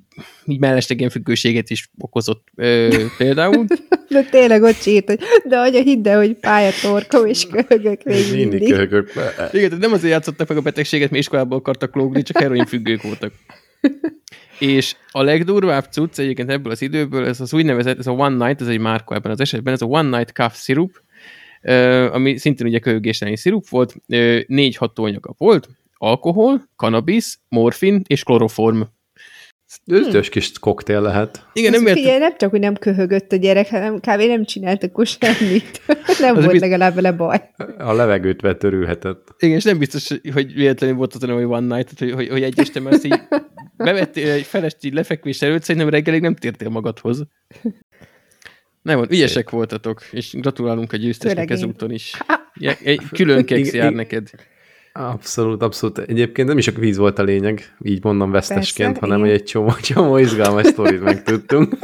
így mellesleg ilyen függőséget is okozott ö, például. de tényleg ott sírt, hogy de anya hidd el, hogy pályatorkom és köhögök még mindig. Mindig köhögök. Igen, nem azért játszottak meg a betegséget, mert iskolából akartak lógni, csak heroin függők voltak. és a legdurvább cucc egyébként ebből az időből, ez az úgynevezett, ez a One Night, ez egy márka ebben az esetben, ez a One Night Cough Syrup, ami szintén ugye köhögés szirup volt, négy hatóanyaga volt, alkohol, cannabis, morfin és kloroform. Hm. kis koktél lehet. Igen, nem, mert... figyelj, nem csak, hogy nem köhögött a gyerek, hanem kb. nem csinált akkor semmit. nem az volt bizt... legalább vele baj. A levegőt vetörülhetett. Igen, és nem biztos, hogy véletlenül volt az, hogy one night, hogy, hogy, hogy egy este már így bevettél egy felest így lefekvés előtt, szerintem reggelig nem tértél magadhoz. Nem, ügyesek Szép. voltatok, és gratulálunk a győztesnek ezúton is. Egy külön keksz jár neked. Abszolút, abszolút. Egyébként nem is a víz volt a lényeg, így mondom vesztesként, Persze, hanem hogy egy csomó, csomó izgalmas sztorit megtudtunk.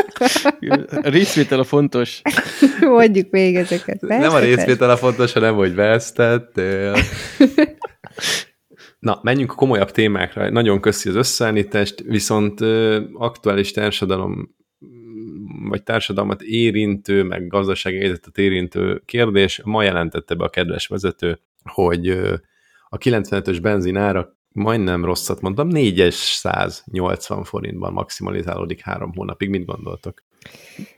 A részvétel a fontos. Mondjuk még ezeket. Persze, nem a részvétel a fontos, hanem hogy vesztettél. Na, menjünk a komolyabb témákra. Nagyon köszi az összeállítást, viszont aktuális társadalom vagy társadalmat érintő, meg gazdasági helyzetet érintő kérdés. Ma jelentette be a kedves vezető, hogy a 95-ös benzin ára majdnem rosszat mondtam, 480 forintban maximalizálódik három hónapig. Mit gondoltok?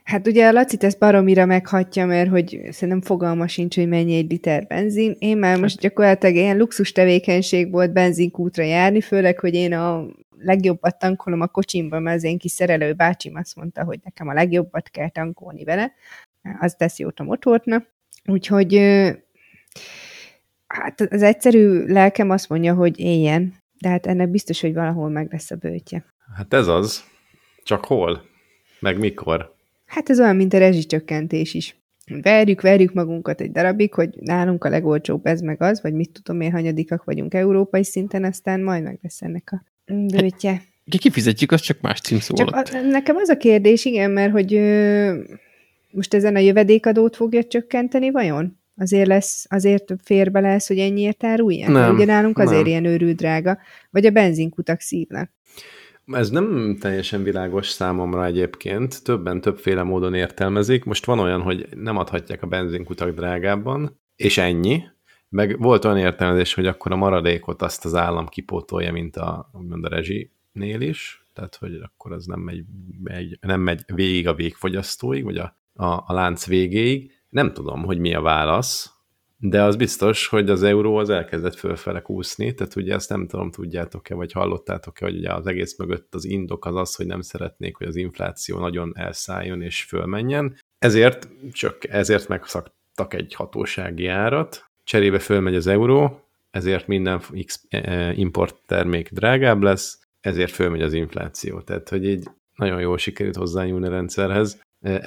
Hát ugye a Laci ezt baromira meghatja, mert hogy szerintem fogalma sincs, hogy mennyi egy liter benzin. Én már most gyakorlatilag ilyen luxus tevékenység volt benzinkútra járni, főleg, hogy én a legjobbat tankolom a kocsimban, mert az én kis szerelő bácsim azt mondta, hogy nekem a legjobbat kell tankolni vele. Az tesz jót a motornak. Úgyhogy Hát az egyszerű lelkem azt mondja, hogy éljen, de hát ennek biztos, hogy valahol meg lesz a bőtje. Hát ez az. Csak hol? Meg mikor? Hát ez olyan, mint a rezsicsökkentés is. Verjük, verjük magunkat egy darabig, hogy nálunk a legolcsóbb ez meg az, vagy mit tudom én, hanyadikak vagyunk európai szinten, aztán majd meg lesz ennek a bőtje. Hát, kifizetjük, az csak más címszó csak alatt. A, nekem az a kérdés, igen, mert hogy ö, most ezen a jövedékadót fogja csökkenteni vajon? Azért lesz, azért férbe lesz, hogy ennyiért árulják? Nem, Ugye nálunk azért nem. ilyen őrült drága. Vagy a benzinkutak szívnak. Ez nem teljesen világos számomra egyébként, többen többféle módon értelmezik. Most van olyan, hogy nem adhatják a benzinkutak drágábban, és ennyi. Meg volt olyan értelmezés, hogy akkor a maradékot azt az állam kipótolja, mint a, mint a rezsinél is, tehát hogy akkor az nem megy, megy, nem megy végig a végfogyasztóig, vagy a, a, a lánc végéig, nem tudom, hogy mi a válasz, de az biztos, hogy az euró az elkezdett fölfele kúszni, tehát ugye ezt nem tudom, tudjátok-e, vagy hallottátok-e, hogy ugye az egész mögött az indok az az, hogy nem szeretnék, hogy az infláció nagyon elszálljon és fölmenjen. Ezért csak ezért megszaktak egy hatósági árat, cserébe fölmegy az euró, ezért minden X import termék drágább lesz, ezért fölmegy az infláció. Tehát, hogy így nagyon jól sikerült hozzányúlni a rendszerhez.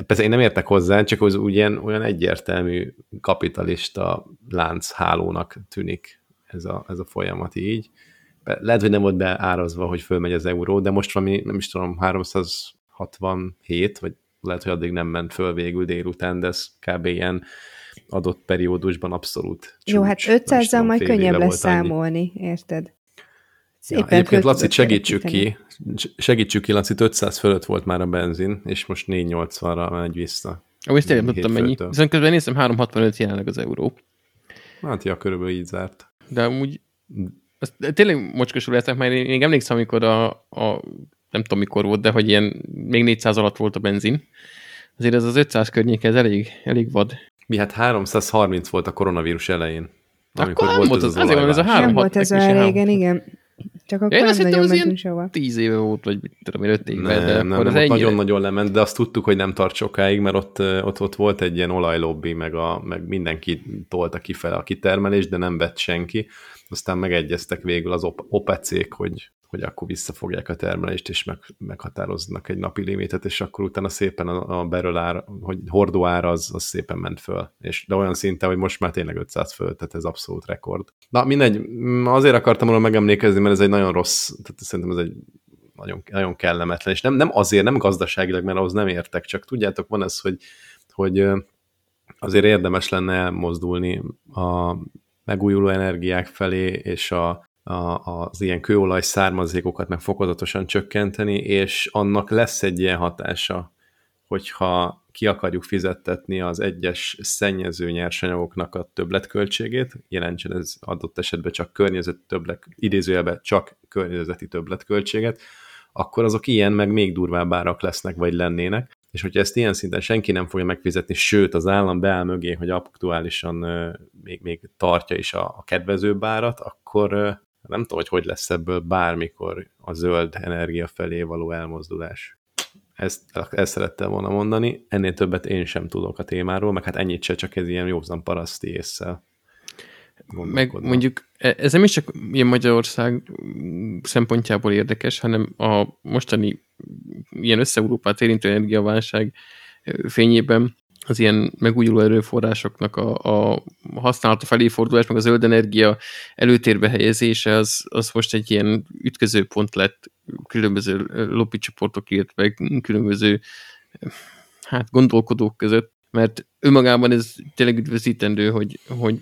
Persze én nem értek hozzá, csak az ugyan, olyan egyértelmű kapitalista lánchálónak tűnik ez a, ez a folyamat így. Lehet, hogy nem volt beárazva, hogy fölmegy az euró, de most valami, nem is tudom, 367, vagy lehet, hogy addig nem ment föl végül délután, de ez kb. ilyen adott periódusban abszolút csúcs. Jó, hát 500-zal majd könnyebb lesz számolni, érted? Szépen ja, egyébként Laci, segítsük ki, segítsük ki, Laci, 500 fölött volt már a benzin, és most 480-ra megy vissza. Ó, ezt tényleg tudtam mennyi. Viszont közben nézem, 365 jelenleg az euró. Hát ja, körülbelül így zárt. De amúgy azt tényleg mocskosul leszek, mert én még emlékszem, amikor a, a, nem tudom mikor volt, de hogy ilyen még 400 alatt volt a benzin. Azért ez az 500 környéke, ez elég, elég vad. Mi hát 330 volt a koronavírus elején. Amikor akkor volt ez az, az, azért van, ez a 3 Nem volt ez olyan régen, igen. Csak akkor Én nem nagyon mentünk sehova. Tíz éve volt, vagy tudom én, öt éve. Nem, de nem, nem, ennyire... nagyon-nagyon lement, de azt tudtuk, hogy nem tart sokáig, mert ott, ott, ott volt egy ilyen olajlobbi, meg, a, meg mindenki tolta kifele a kitermelést, de nem vett senki. Aztán megegyeztek végül az OPEC-ék, hogy hogy akkor visszafogják a termelést, és meg, meghatároznak egy napi limitet, és akkor utána szépen a, a beröl ár, hogy hordó ár az, az szépen ment föl. És, de olyan szinte, hogy most már tényleg 500 föl, tehát ez abszolút rekord. Na mindegy, azért akartam volna megemlékezni, mert ez egy nagyon rossz, tehát szerintem ez egy nagyon, nagyon kellemetlen, és nem, nem azért, nem gazdaságilag, mert ahhoz nem értek, csak tudjátok, van ez, hogy, hogy azért érdemes lenne elmozdulni a megújuló energiák felé, és a, a, az ilyen kőolaj származékokat meg fokozatosan csökkenteni, és annak lesz egy ilyen hatása, hogyha ki akarjuk fizettetni az egyes szennyező nyersanyagoknak a többletköltségét, jelentsen ez adott esetben csak környezeti többlet, idézőjelben csak környezeti többletköltséget, akkor azok ilyen, meg még durvább árak lesznek, vagy lennének. És hogyha ezt ilyen szinten senki nem fogja megfizetni, sőt az állam beáll mögé, hogy aktuálisan még, még tartja is a, a kedvezőbb árat, akkor, nem tudom, hogy hogy lesz ebből bármikor a zöld energia felé való elmozdulás. Ezt, ezt szerettem volna mondani, ennél többet én sem tudok a témáról, meg hát ennyit se, csak ez ilyen józan paraszti észsel. Meg mondjuk e, ez nem is csak ilyen Magyarország szempontjából érdekes, hanem a mostani ilyen össze-Európát érintő energiaválság fényében az ilyen megújuló erőforrásoknak a, a használata felé fordulás, meg a zöld energia előtérbe helyezése, az, az most egy ilyen ütközőpont lett különböző lobby csoportok, illetve különböző hát gondolkodók között, mert önmagában ez tényleg üdvözítendő, hogy, hogy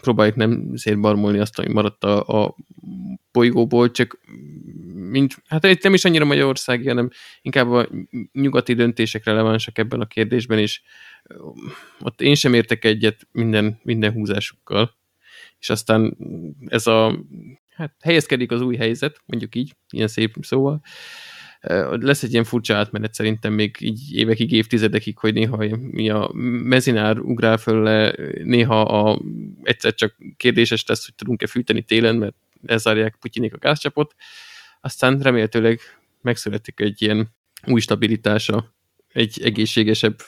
próbáljuk nem szétbarmolni azt, ami maradt a, a bolygóból, csak mint, hát itt nem is annyira Magyarországi, hanem inkább a nyugati döntések relevánsak ebben a kérdésben, és ott én sem értek egyet minden, minden húzásukkal. És aztán ez a, hát helyezkedik az új helyzet, mondjuk így, ilyen szép szóval, lesz egy ilyen furcsa átmenet szerintem még így évekig, évtizedekig, hogy néha mi a mezinár ugrál föl le, néha a, egyszer csak kérdéses lesz, hogy tudunk-e fűteni télen, mert elzárják Putyinék a gázcsapot, aztán remélhetőleg megszületik egy ilyen új stabilitása, egy egészségesebb,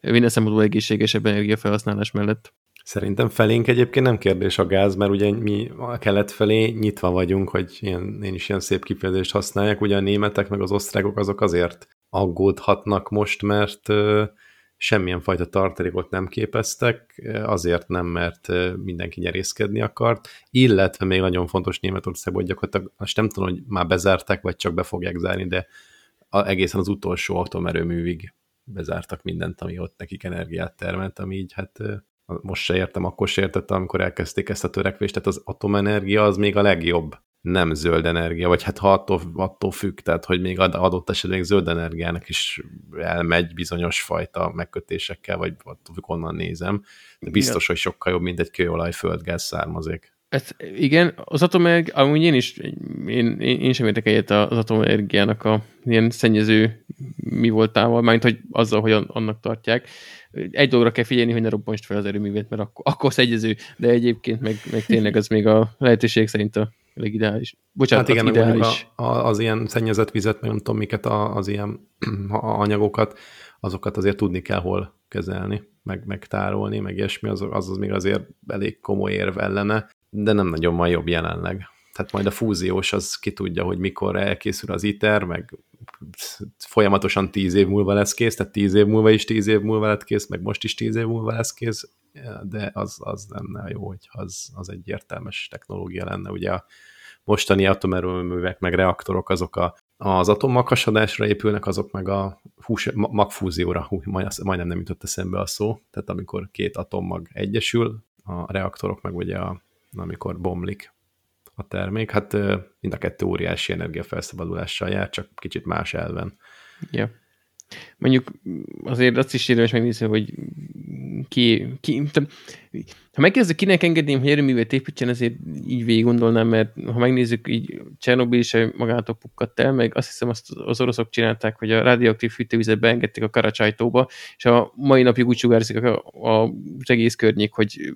minden szempontból egészségesebb energiafelhasználás mellett. Szerintem felénk egyébként nem kérdés a gáz, mert ugye mi a kelet felé nyitva vagyunk, hogy ilyen, én is ilyen szép kifejezést használják, ugye a németek meg az osztrákok azok azért aggódhatnak most, mert semmilyen fajta tartalékot nem képeztek, azért nem, mert mindenki nyerészkedni akart, illetve még nagyon fontos Németországban, hogy gyakorlatilag most nem tudom, hogy már bezárták, vagy csak be fogják zárni, de egészen az utolsó atomerőművig bezártak mindent, ami ott nekik energiát termelt, ami így hát most se értem, akkor se értettem, amikor elkezdték ezt a törekvést, tehát az atomenergia az még a legjobb nem zöld energia, vagy hát ha attól, attól függ, tehát hogy még adott esetben zöld energiának is elmegy bizonyos fajta megkötésekkel, vagy attól függ, onnan nézem, de biztos, hogy sokkal jobb, mint egy kőolaj földgáz származék. Ez, igen, az atomenergia, amúgy én is, én, én, én sem értek egyet az atomenergiának a ilyen szennyező mi voltával, mármint, hogy azzal, hogy annak tartják. Egy dologra kell figyelni, hogy ne robbansd fel az erőművét, mert akkor, akkor szennyező, de egyébként meg, meg tényleg az még a lehetőség szerint a legideális. Bocsánat, hát igen, az, ideális. A, a, az ilyen szennyezett vizet, meg nem tudom miket, a, az ilyen anyagokat, azokat azért tudni kell hol kezelni, meg, meg tárolni, meg ilyesmi, az, az, az még azért elég komoly érv ellene. De nem nagyon van jobb jelenleg. Tehát majd a fúziós az ki tudja, hogy mikor elkészül az ITER, meg folyamatosan tíz év múlva lesz kész, tehát tíz év múlva is tíz év múlva lett kész, meg most is tíz év múlva lesz kész, de az, az lenne jó, hogy az, az egy értelmes technológia lenne. Ugye a mostani atomerőművek, meg reaktorok, azok a, az atommaghasadásra épülnek, azok meg a hús, magfúzióra, hú, majdnem nem jutott eszembe a szó, tehát amikor két atommag egyesül, a reaktorok meg ugye a, amikor bomlik a termék, hát mind a kettő óriási energiafelszabbadulással jár, csak kicsit más elven. Ja. Mondjuk azért azt is érdemes megnézni, hogy ki, ki ha megkérdezek, kinek engedném, hogy erőművet építsen, ezért így végig gondolnám, mert ha megnézzük, így Csernobyl is magától pukkadt el, meg azt hiszem azt az oroszok csinálták, hogy a radioaktív fűtővizet beengedték a karacsajtóba, és a mai napig úgy sugárzik a, a, az egész környék, hogy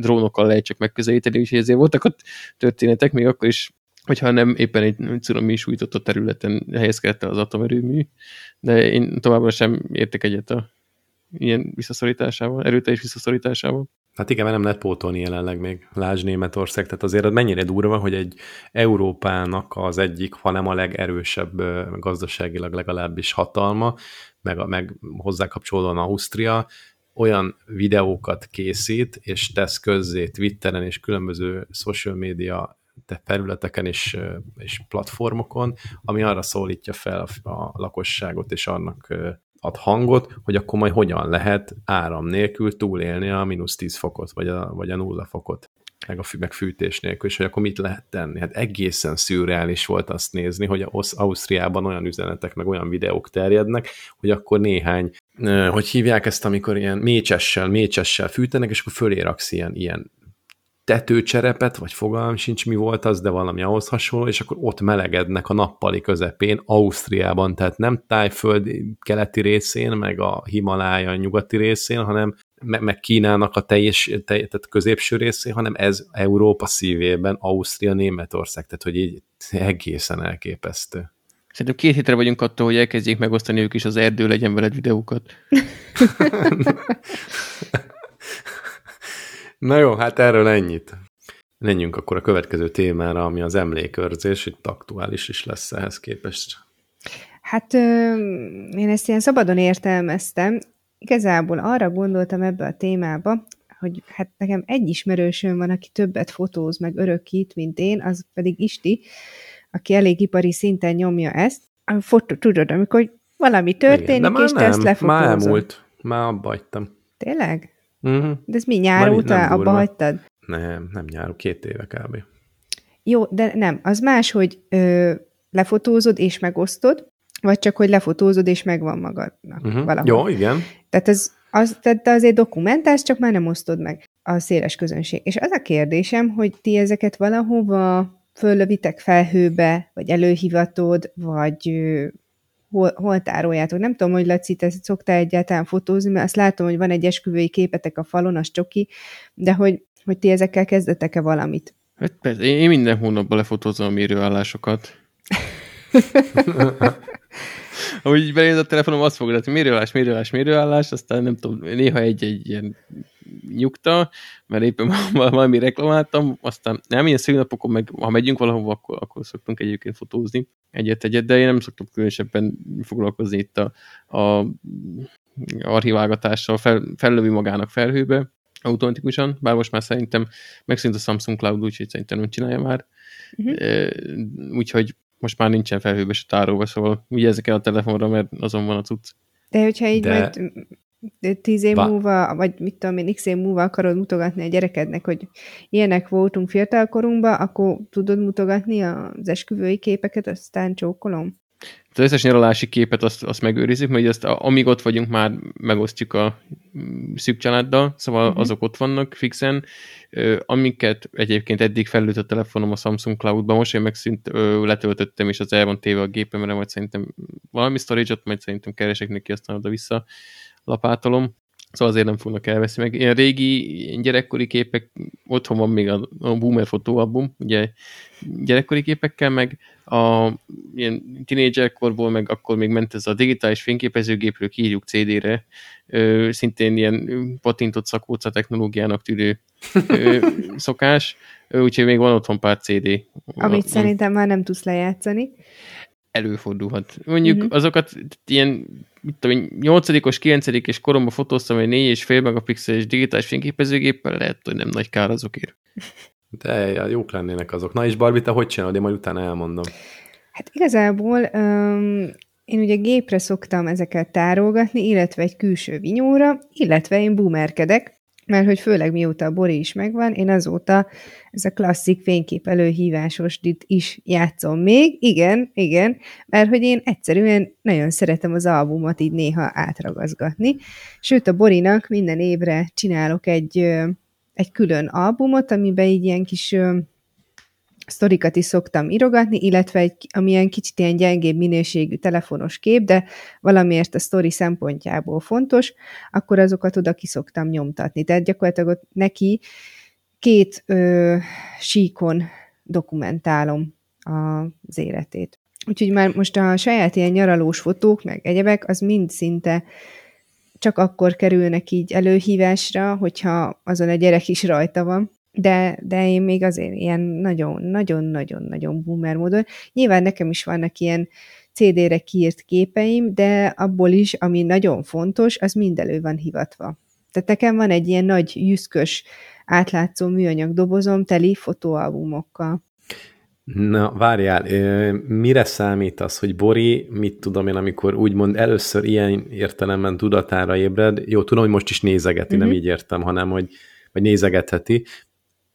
drónokkal lehet csak megközelíteni, és ezért voltak ott történetek, még akkor is hogyha nem éppen egy cunami sújtott területen helyezkedett el az atomerőmű, de én továbbra sem értek egyet a ilyen visszaszorításával, erőteljes visszaszorításával. Hát igen, mert nem lehet pótolni jelenleg még Lázs Németország, tehát azért az mennyire durva, hogy egy Európának az egyik, ha nem a legerősebb gazdaságilag legalábbis hatalma, meg, meg hozzá kapcsolódóan Ausztria, olyan videókat készít, és tesz közzé Twitteren és különböző social media felületeken és, és platformokon, ami arra szólítja fel a, lakosságot, és annak ad hangot, hogy akkor majd hogyan lehet áram nélkül túlélni a mínusz 10 fokot, vagy a, vagy a nulla fokot meg a meg fűtés nélkül, és hogy akkor mit lehet tenni. Hát egészen szürreális volt azt nézni, hogy az Ausztriában olyan üzenetek, meg olyan videók terjednek, hogy akkor néhány, hogy hívják ezt, amikor ilyen mécsessel, mécsessel fűtenek, és akkor fölé raksz ilyen, ilyen tetőcserepet, vagy fogalmam sincs mi volt az, de valami ahhoz hasonló, és akkor ott melegednek a nappali közepén, Ausztriában, tehát nem Tájföld keleti részén, meg a Himalája nyugati részén, hanem meg, meg Kínának a teljes, telj, tehát középső részén, hanem ez Európa szívében, Ausztria, Németország, tehát hogy így egészen elképesztő. Szerintem két hétre vagyunk attól, hogy elkezdjék megosztani ők is az erdő legyen veled videókat. Na jó, hát erről ennyit. Menjünk akkor a következő témára, ami az emlékőrzés, itt aktuális is lesz ehhez képest. Hát én ezt ilyen szabadon értelmeztem. Igazából arra gondoltam ebbe a témába, hogy hát nekem egy ismerősöm van, aki többet fotóz, meg örökít, mint én, az pedig Isti, aki elég ipari szinten nyomja ezt. Fotó, tudod, amikor valami történik, Igen, és te nem, ezt lefotózod. Már elmúlt, már abba hagytam. Tényleg? Uh-huh. De ez mi nyár Már abba hagytad? Nem, nem nyár, két éve kb. Jó, de nem, az más, hogy ö, lefotózod és megosztod, vagy csak, hogy lefotózod és megvan magadnak uh-huh. valahol. Jó, igen. Tehát az, az, tehát te azért dokumentálsz, csak már nem osztod meg a széles közönség. És az a kérdésem, hogy ti ezeket valahova föllövitek felhőbe, vagy előhivatod, vagy hol, hol tároljátok. Nem tudom, hogy Laci, te szoktál egyáltalán fotózni, mert azt látom, hogy van egy esküvői képetek a falon, az csoki, de hogy, hogy ti ezekkel kezdetek-e valamit? Hát persze, én minden hónapban lefotózom a mérőállásokat. Ahogy beléd a telefonom, azt fogod, hogy mérőállás, mérőállás, mérőállás, aztán nem tudom, néha egy-egy ilyen nyugta, mert éppen valami reklamáltam, aztán nem ilyen szülinapokon, meg ha megyünk valahova, akkor, akkor szoktunk egyébként fotózni egyet-egyet, de én nem szoktam különösebben foglalkozni itt a, a archiválgatással, fel, fellövi magának felhőbe automatikusan, bár most már szerintem megszűnt a Samsung Cloud, úgyhogy szerintem nem csinálja már. Uh-huh. Úgyhogy most már nincsen felhőbe se tárolva, szóval vigyázzak el a telefonra, mert azon van a cucc. De hogyha így de... majd tíz év ba. múlva, vagy mit tudom én, x év múlva akarod mutogatni a gyerekednek, hogy ilyenek voltunk fiatalkorunkban, akkor tudod mutogatni az esküvői képeket, aztán csókolom? Az összes nyaralási képet azt, azt megőrizzük, mert azt, amíg ott vagyunk, már megosztjuk a szűk családdal, szóval uh-huh. azok ott vannak fixen, amiket egyébként eddig felült a telefonom a Samsung Cloud-ba, most én megszűnt, letöltöttem, és az el van téve a gépemre, majd szerintem valami storage-ot, majd szerintem keresek neki, aztán oda-vissza lapátolom. Szóval azért nem fognak elveszni meg. Ilyen régi gyerekkori képek, otthon van még a, a Boomer fotóalbum, ugye gyerekkori képekkel, meg a ilyen tínédzserkorból, meg akkor még ment ez a digitális fényképezőgépről kiírjuk CD-re, ö, szintén ilyen patintott szakóca technológiának tűnő ö, szokás, úgyhogy még van otthon pár CD. Amit a, szerintem már nem tudsz lejátszani. Előfordulhat. Mondjuk uh-huh. azokat ilyen mit tudom, 8 9 és koromban fotóztam egy 4,5 megapixeles digitális fényképezőgéppel, lehet, hogy nem nagy kár azokért. De ja, jók lennének azok. Na és Barbie, te hogy csinálod? Én majd utána elmondom. Hát igazából um, én ugye gépre szoktam ezeket tárolgatni, illetve egy külső vinyóra, illetve én boomerkedek, mert hogy főleg mióta a Bori is megvan, én azóta ez a klasszik fénykép előhívásos is játszom még, igen, igen, mert hogy én egyszerűen nagyon szeretem az albumot így néha átragazgatni, sőt a Borinak minden évre csinálok egy, egy külön albumot, amiben így ilyen kis sztorikat is szoktam írogatni, illetve egy, amilyen kicsit ilyen gyengébb minőségű telefonos kép, de valamiért a sztori szempontjából fontos, akkor azokat oda ki szoktam nyomtatni. Tehát gyakorlatilag ott neki két ö, síkon dokumentálom az életét. Úgyhogy már most a saját ilyen nyaralós fotók, meg egyebek, az mind szinte csak akkor kerülnek így előhívásra, hogyha azon a gyerek is rajta van de, de én még azért ilyen nagyon-nagyon-nagyon-nagyon boomer módon. Nyilván nekem is vannak ilyen CD-re kiírt képeim, de abból is, ami nagyon fontos, az mind elő van hivatva. Tehát nekem van egy ilyen nagy jüszkös, átlátszó műanyag dobozom teli fotóalbumokkal. Na, várjál, mire számít az, hogy Bori, mit tudom én, amikor úgymond először ilyen értelemben tudatára ébred, jó, tudom, hogy most is nézegeti, uh-huh. nem mhm. így értem, hanem, hogy vagy nézegetheti,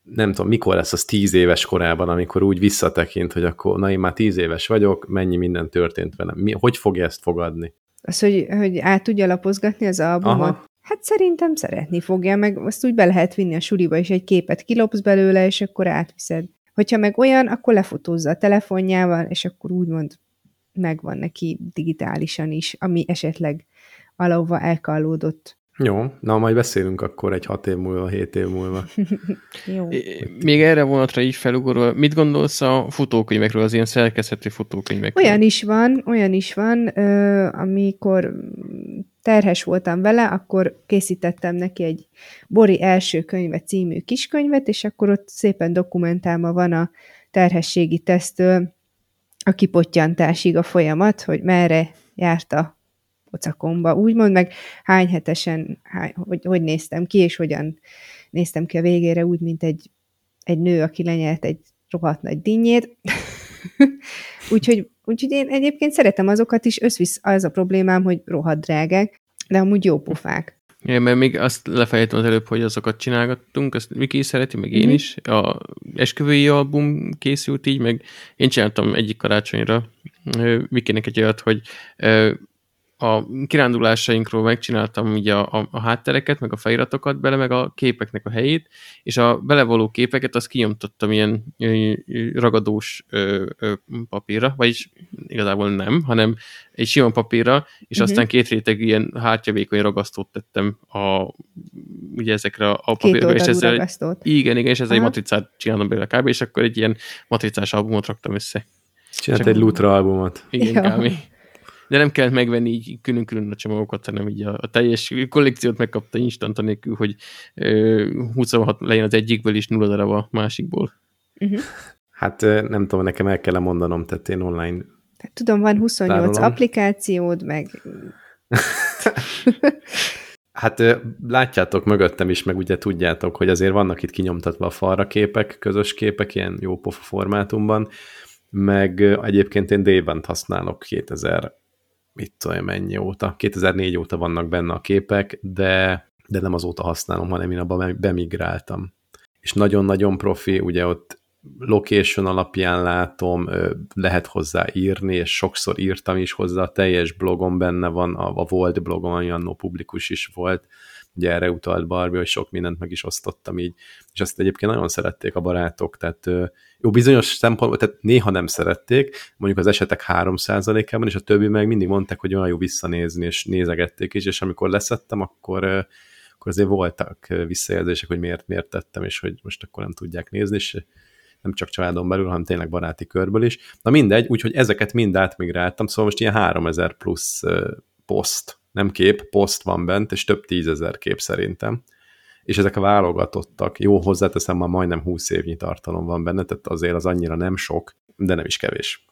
nem tudom, mikor lesz az tíz éves korában, amikor úgy visszatekint, hogy akkor, na én már tíz éves vagyok, mennyi minden történt velem. Mi, hogy fogja ezt fogadni? Az, hogy, hogy át tudja lapozgatni az albumot? Aha. Hát szerintem szeretni fogja, meg azt úgy be lehet vinni a suriba, és egy képet kilopsz belőle, és akkor átviszed. Hogyha meg olyan, akkor lefotózza a telefonjával, és akkor úgymond megvan neki digitálisan is, ami esetleg valahova elkallódott. Jó, na majd beszélünk akkor egy hat év múlva, hét év múlva. Jó. Még erre vonatra így felugorva, mit gondolsz a futókönyvekről, az ilyen szerkeszthető futókönyvekről? Olyan is van, olyan is van, amikor terhes voltam vele, akkor készítettem neki egy Bori első könyve című kiskönyvet, és akkor ott szépen dokumentálva van a terhességi tesztől a kipottyantásig a folyamat, hogy merre járt a pocakomba, úgymond, meg hány hetesen, hány, hogy, hogy néztem ki, és hogyan néztem ki a végére, úgy, mint egy, egy nő, aki lenyelt egy rohadt nagy dinnyét. úgyhogy, úgyhogy én egyébként szeretem azokat is, összvisz az a problémám, hogy rohadt drágák, de amúgy jó pofák. Igen, mert még azt lefejtettem az előbb, hogy azokat csinálgattunk, ezt Viki is szereti, meg én mm-hmm. is. A esküvői album készült így, meg én csináltam egyik karácsonyra Vikinek egy olyat, hogy a kirándulásainkról megcsináltam ugye a, a, a háttereket, meg a feliratokat bele, meg a képeknek a helyét, és a belevaló képeket azt kinyomtattam ilyen ragadós ö, ö, papírra, vagyis igazából nem, hanem egy sima papírra, és uh-huh. aztán két réteg ilyen hártyavékony ragasztót tettem a, ugye ezekre a papírra. És ezzel, ragasztót. Igen, igen, és ezzel egy matricát csináltam belőle kb. és akkor egy ilyen matricás albumot raktam össze. Csinált egy Lutra albumot. Igen, ja. kb de nem kellett megvenni így külön-külön a csomagokat, hanem így a, a teljes kollekciót megkapta instant anélkül, hogy ö, 26 legyen az egyikből is nulla darab a másikból. Uh-huh. Hát nem tudom, nekem el kell mondanom, tehát én online hát, Tudom, van 28 tárolom. applikációd, meg... Hát látjátok mögöttem is, meg ugye tudjátok, hogy azért vannak itt kinyomtatva a falra képek, közös képek, ilyen jó pofa formátumban, meg egyébként én Dave-t használok 2000 mit tudom mennyi óta, 2004 óta vannak benne a képek, de, de nem azóta használom, hanem én abban bemigráltam. És nagyon-nagyon profi, ugye ott location alapján látom, lehet hozzá írni, és sokszor írtam is hozzá, a teljes blogon benne van, a, a volt blogon, annó publikus is volt, ugye erre utalt Barbie, hogy sok mindent meg is osztottam így, és ezt egyébként nagyon szerették a barátok, tehát jó, bizonyos szempontból, tehát néha nem szerették, mondjuk az esetek 3%-ában, és a többi meg mindig mondták, hogy olyan jó visszanézni, és nézegették is, és amikor leszettem, akkor, akkor azért voltak visszajelzések, hogy miért, miért tettem, és hogy most akkor nem tudják nézni, és nem csak családon belül, hanem tényleg baráti körből is. Na mindegy, úgyhogy ezeket mind átmigráltam, szóval most ilyen 3000 plusz poszt, nem kép, poszt van bent, és több tízezer kép szerintem. És ezek a válogatottak, jó, hozzáteszem, már majdnem 20 évnyi tartalom van benne, tehát azért az annyira nem sok, de nem is kevés.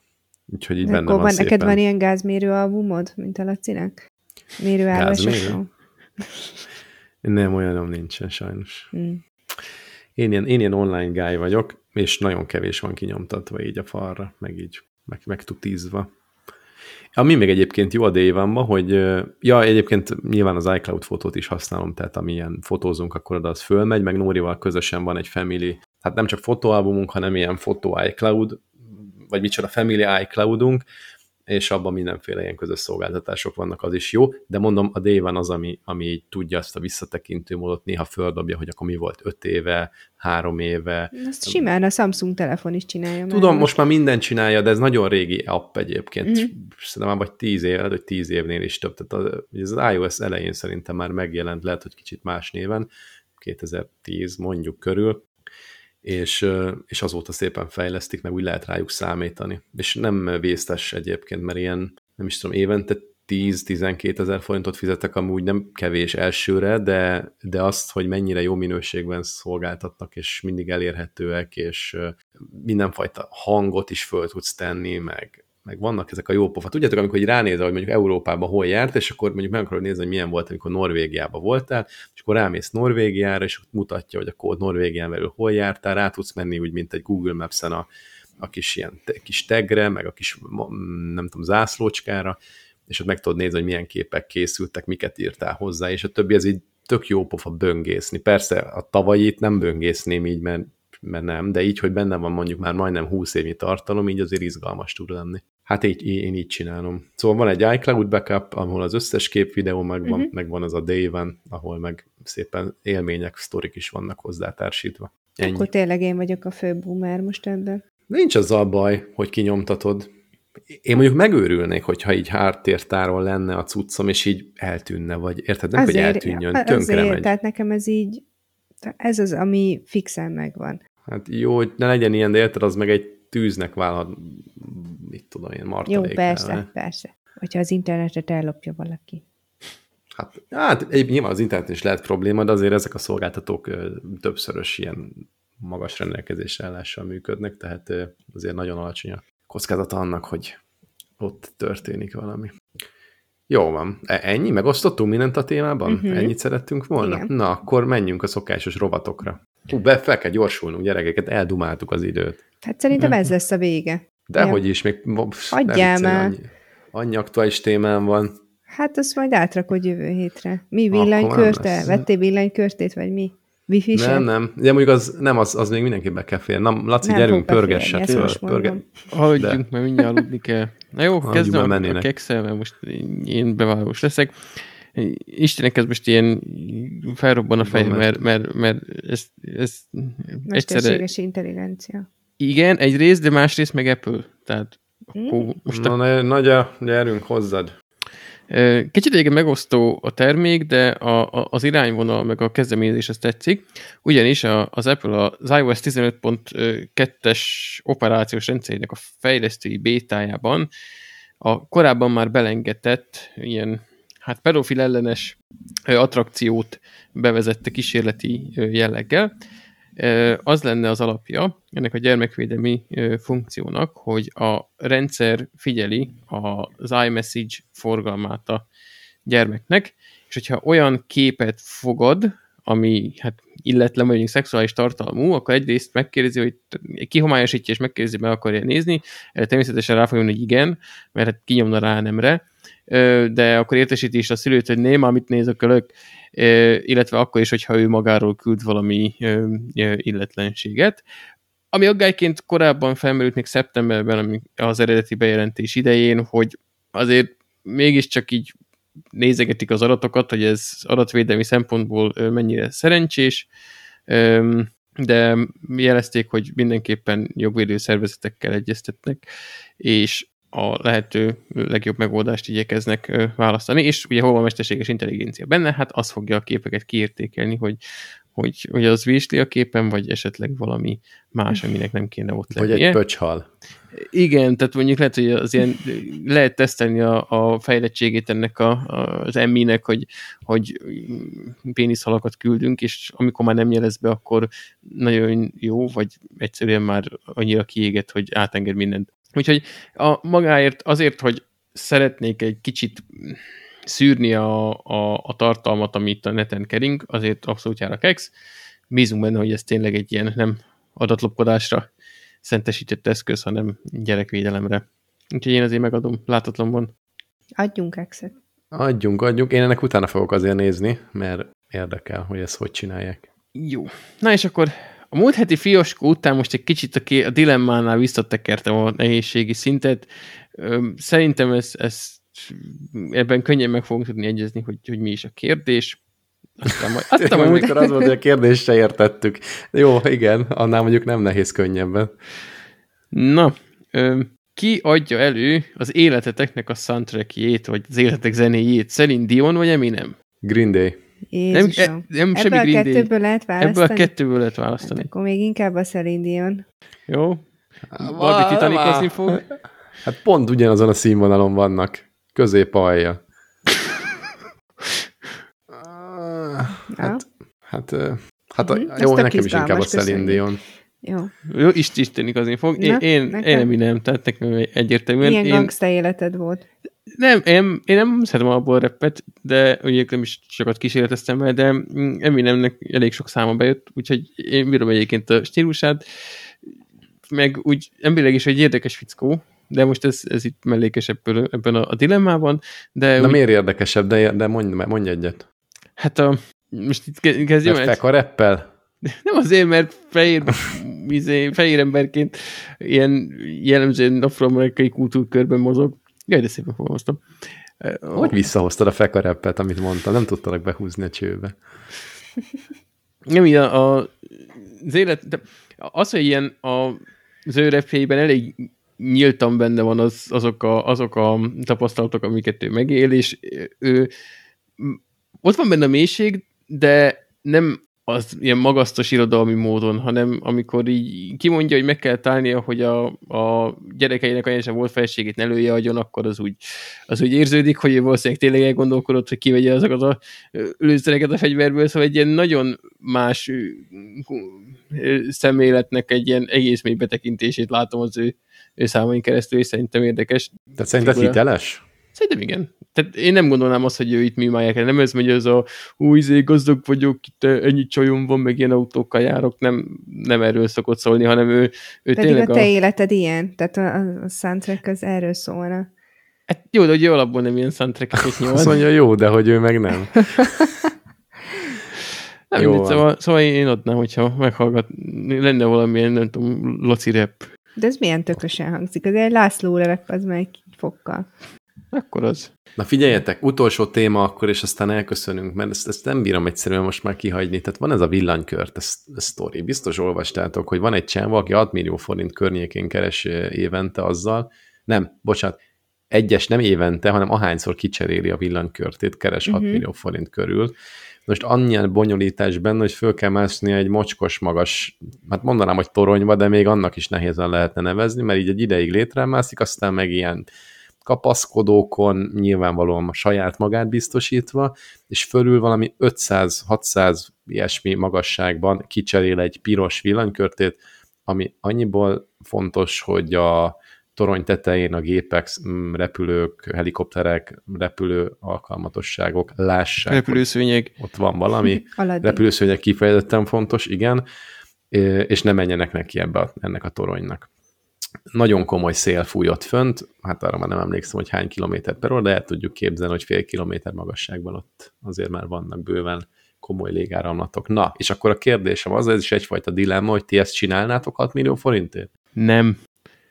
Úgyhogy így de benne van, van szépen. neked van ilyen gázmérő albumod, mint a Lacinek? Mérő Gázmérő? Nem, olyanom nincsen sajnos. Hmm. Én, ilyen, én ilyen online guy vagyok, és nagyon kevés van kinyomtatva így a falra, meg így meg, meg tutizva. Ami még egyébként jó a Dévanban, hogy ja, egyébként nyilván az iCloud fotót is használom, tehát amilyen fotózunk, akkor oda az fölmegy, meg Nórival közösen van egy family, hát nem csak fotóalbumunk, hanem ilyen fotó iCloud, vagy micsoda family iCloudunk, és abban mindenféle ilyen közös szolgáltatások vannak, az is jó, de mondom, a day van az, ami, ami így tudja azt a visszatekintő módot, néha földobja, hogy akkor mi volt öt éve, három éve. Ezt simán a Samsung telefon is csinálja. Tudom, most már minden csinálja, de ez nagyon régi app egyébként. Mm-hmm. Szerintem már vagy tíz év, vagy tíz évnél is több. Tehát az, az iOS elején szerintem már megjelent, lehet, hogy kicsit más néven, 2010 mondjuk körül, és, és azóta szépen fejlesztik, meg úgy lehet rájuk számítani. És nem vésztes egyébként, mert ilyen, nem is tudom, évente 10-12 ezer forintot fizetek amúgy nem kevés elsőre, de, de azt, hogy mennyire jó minőségben szolgáltatnak, és mindig elérhetőek, és mindenfajta hangot is föl tudsz tenni, meg, meg vannak ezek a jó pofa. Tudjátok, amikor így ránézel, hogy mondjuk Európában hol járt, és akkor mondjuk meg akarod nézni, hogy milyen volt, amikor Norvégiában voltál, és akkor rámész Norvégiára, és mutatja, hogy a kód Norvégián belül hol jártál, rá tudsz menni úgy, mint egy Google Maps-en a, a kis ilyen kis tegre, meg a kis, nem tudom, zászlócskára, és ott meg tudod nézni, hogy milyen képek készültek, miket írtál hozzá, és a többi ez így tök jó pofa böngészni. Persze a tavalyit nem böngészném így, mert mert nem, de így, hogy benne van mondjuk már majdnem 20 évnyi tartalom, így azért izgalmas tud lenni. Hát így, én így csinálom. Szóval van egy iCloud backup, ahol az összes kép videó megvan, uh-huh. meg van az a One, ahol meg szépen élmények, sztorik is vannak hozzá társítva. Ennyi. Akkor tényleg én vagyok a fő boomer most ebben. Nincs az a baj, hogy kinyomtatod. Én mondjuk megőrülnék, hogyha így háttértáról lenne a cuccom, és így eltűnne, vagy érted? Nem, azért, hogy eltűnjön, tönkre azért, megy. Tehát nekem ez így, ez az, ami fixen megvan. Hát jó, hogy ne legyen ilyen, de érted, az meg egy tűznek válhat, mit tudom én, martalék. Jó, persze, ne? persze. Hogyha az internetet ellopja valaki. Hát, hát nyilván az internet is lehet probléma, de azért ezek a szolgáltatók többszörös ilyen magas rendelkezésre állással működnek, tehát azért nagyon alacsony a kockázata annak, hogy ott történik valami. Jó van. E, ennyi? Megosztottunk mindent a témában? Uh-huh. Ennyit szerettünk volna? Igen. Na, akkor menjünk a szokásos rovatokra. Hú, be, fel kell gyorsulnunk, gyerekeket, eldumáltuk az időt. Hát szerintem ez lesz a vége. Dehogy is, még Hagyjál már. Annyi, annyi aktuális témám van. Hát azt majd átrakod jövő hétre. Mi villanykörte? Vettél villanykörtét, vagy mi? Wifi Nem, nem. De mondjuk az, nem, az, az még mindenképpen kell fél. Na, Laci, nem gyerünk, pörgessed föl. Pörge... Hagyjunk, mert mindjárt aludni kell. Na jó, kezdem a, a kekszel, mert most én bevállalós leszek. Istenek ez most ilyen felrobban a fejem, mert, mert, mert ez, ez egyszerre... intelligencia. Igen, egy rész, de másrészt meg Apple. Tehát hmm? most Na, a... nagyja, gyerünk hozzád. Kicsit egyébként megosztó a termék, de a, a, az irányvonal meg a kezdeményezés az tetszik, ugyanis a, az Apple az iOS 15.2-es operációs rendszerének a fejlesztői bétájában a korábban már belengedett ilyen hát pedofil ellenes attrakciót bevezette kísérleti jelleggel. Az lenne az alapja ennek a gyermekvédelmi funkciónak, hogy a rendszer figyeli az iMessage forgalmát a gyermeknek, és hogyha olyan képet fogad, ami hát illetlen mondjuk szexuális tartalmú, akkor egyrészt megkérdezi, hogy kihomályosítja és megkérdezi, meg akarja nézni, természetesen rá fogja hogy igen, mert hát kinyomna rá nemre, de akkor értesíti is a szülőt, hogy nem, amit néz a illetve akkor is, hogyha ő magáról küld valami illetlenséget. Ami aggályként korábban felmerült még szeptemberben, az eredeti bejelentés idején, hogy azért mégiscsak így nézegetik az adatokat, hogy ez adatvédelmi szempontból mennyire szerencsés, de jelezték, hogy mindenképpen jogvédő szervezetekkel egyeztetnek, és a lehető legjobb megoldást igyekeznek választani, és ugye hol van mesterséges intelligencia benne, hát az fogja a képeket kiértékelni, hogy, hogy, hogy az vésli a képen, vagy esetleg valami más, aminek nem kéne ott lennie. Vagy egy pöcshal. Igen, tehát mondjuk lehet, hogy az ilyen, lehet tesztelni a, a fejlettségét ennek a, a, az emminek, hogy, hogy péniszhalakat küldünk, és amikor már nem jelez be, akkor nagyon jó, vagy egyszerűen már annyira kiégett, hogy átenged mindent. Úgyhogy a magáért azért, hogy szeretnék egy kicsit szűrni a, a, a tartalmat, amit a neten kering, azért abszolút jár a kex. Bízunk benne, hogy ez tényleg egy ilyen nem adatlopkodásra szentesített eszköz, hanem gyerekvédelemre. Úgyhogy én azért megadom látatlanban. Adjunk exet. Adjunk, adjunk. Én ennek utána fogok azért nézni, mert érdekel, hogy ezt hogy csinálják. Jó. Na és akkor a múlt heti fioskó után most egy kicsit a, a dilemmánál visszatekertem a nehézségi szintet. Szerintem ez, ez ebben könnyen meg fogunk tudni egyezni, hogy, hogy mi is a kérdés. Aztán majd, aztán majd amikor az volt, hogy a kérdést se értettük. Jó, igen, annál mondjuk nem nehéz könnyebben. Na, ö, ki adja elő az életeteknek a soundtrackjét, vagy az életek zenéjét? Szerint Dion vagy Eminem? Green Day. Jézusom. Nem, e, nem Ebből a Green kettőből lehet választani? Ebből a kettőből lehet választani. Hát akkor még inkább a Celine Dion. Jó. Barbie titanikozni fog? Hát pont ugyanazon a színvonalon vannak. Közép alja. Hát, hát, hát a, mm, jó, nekem is inkább a Celine Dion. Jó. Jó, is istenigazni fog. Én, Na, én, én nem, nem, tehát nekem egyértelműen. Milyen én, gangsta életed volt? Nem, én, én nem szeretem abból a repet, de ugye nem is sokat kísérleteztem el, de Eminemnek elég sok száma bejött, úgyhogy én bírom egyébként a stílusát, meg úgy emberileg is egy érdekes fickó, de most ez, ez itt mellékes ebből, ebben a, a dilemmában. De Na úgy, miért érdekesebb, de, de mondj, mondj egyet. Hát a, most itt kezdjem. Mert fek a reppel? Nem azért, mert fehér, izé, fehér emberként ilyen jellemzően afroamerikai kultúrkörben mozog. Jaj, de szépen fogalmaztam. Hogy visszahoztad a fekareppet, amit mondtam? Nem tudtalak behúzni a csőbe. Nem, a, a, az élet, de az, hogy ilyen a, az ő elég nyíltan benne van az, azok, a, azok a tapasztalatok, amiket ő megél, és ő ott van benne a mélység, de nem az ilyen magasztos irodalmi módon, hanem amikor így kimondja, hogy meg kell tálnia, hogy a, a gyerekeinek anyása volt felségét ne lője agyon, akkor az úgy, az úgy érződik, hogy ő valószínűleg tényleg elgondolkodott, hogy kivegye azokat a lőszereket a fegyverből, szóval egy ilyen nagyon más szemléletnek egy ilyen egész mély betekintését látom az ő, ő számain keresztül, és szerintem érdekes. Tehát szerinted hiteles? Szerintem igen. Tehát én nem gondolnám azt, hogy ő itt mimálják. Nem ez megy ez a új izé, gazdag vagyok, itt eh, ennyi csajom van, meg ilyen autókkal járok. Nem, nem erről szokott szólni, hanem ő, ő Pedig tényleg a te a... életed ilyen. Tehát a, a soundtrack az erről szólna. Hát jó, de hogy alapból nem ilyen soundtrack-eket nyilván. Azt mondja, jó, de hogy ő meg nem. nem, jó szóval, szóval én adnám, hogyha meghallgat, lenne valamilyen, nem tudom, loci rap. De ez milyen tökösen hangzik? Az egy László rap, az meg fokkal. Akkor az. Na figyeljetek, utolsó téma akkor, és aztán elköszönünk, mert ezt, ezt nem bírom egyszerűen most már kihagyni. Tehát van ez a villanykört, ez, ez sztori. Biztos olvastátok, hogy van egy csáva, aki 6 millió forint környékén keres évente azzal, nem, bocsánat, egyes nem évente, hanem ahányszor kicseréli a villanykörtét, keres uh-huh. 6 millió forint körül. Most annyian bonyolítás benne, hogy föl kell mászni egy mocskos magas, hát mondanám, hogy toronyba, de még annak is nehézen lehetne nevezni, mert így egy ideig létremászik, aztán meg ilyen kapaszkodókon, nyilvánvalóan a saját magát biztosítva, és fölül valami 500-600 ilyesmi magasságban kicserél egy piros villanykörtét, ami annyiból fontos, hogy a torony tetején a gépek, mm, repülők, helikopterek, repülő alkalmatosságok lássák. Repülőszőnyeg. Ott van valami. Repülőszőnyeg kifejezetten fontos, igen, és ne menjenek neki ebbe, ennek a toronynak nagyon komoly szél fújott fönt, hát arra már nem emlékszem, hogy hány kilométer per óra, de el tudjuk képzelni, hogy fél kilométer magasságban ott azért már vannak bőven komoly légáramlatok. Na, és akkor a kérdésem az, ez is egyfajta dilemma, hogy ti ezt csinálnátok 6 millió forintért? Nem.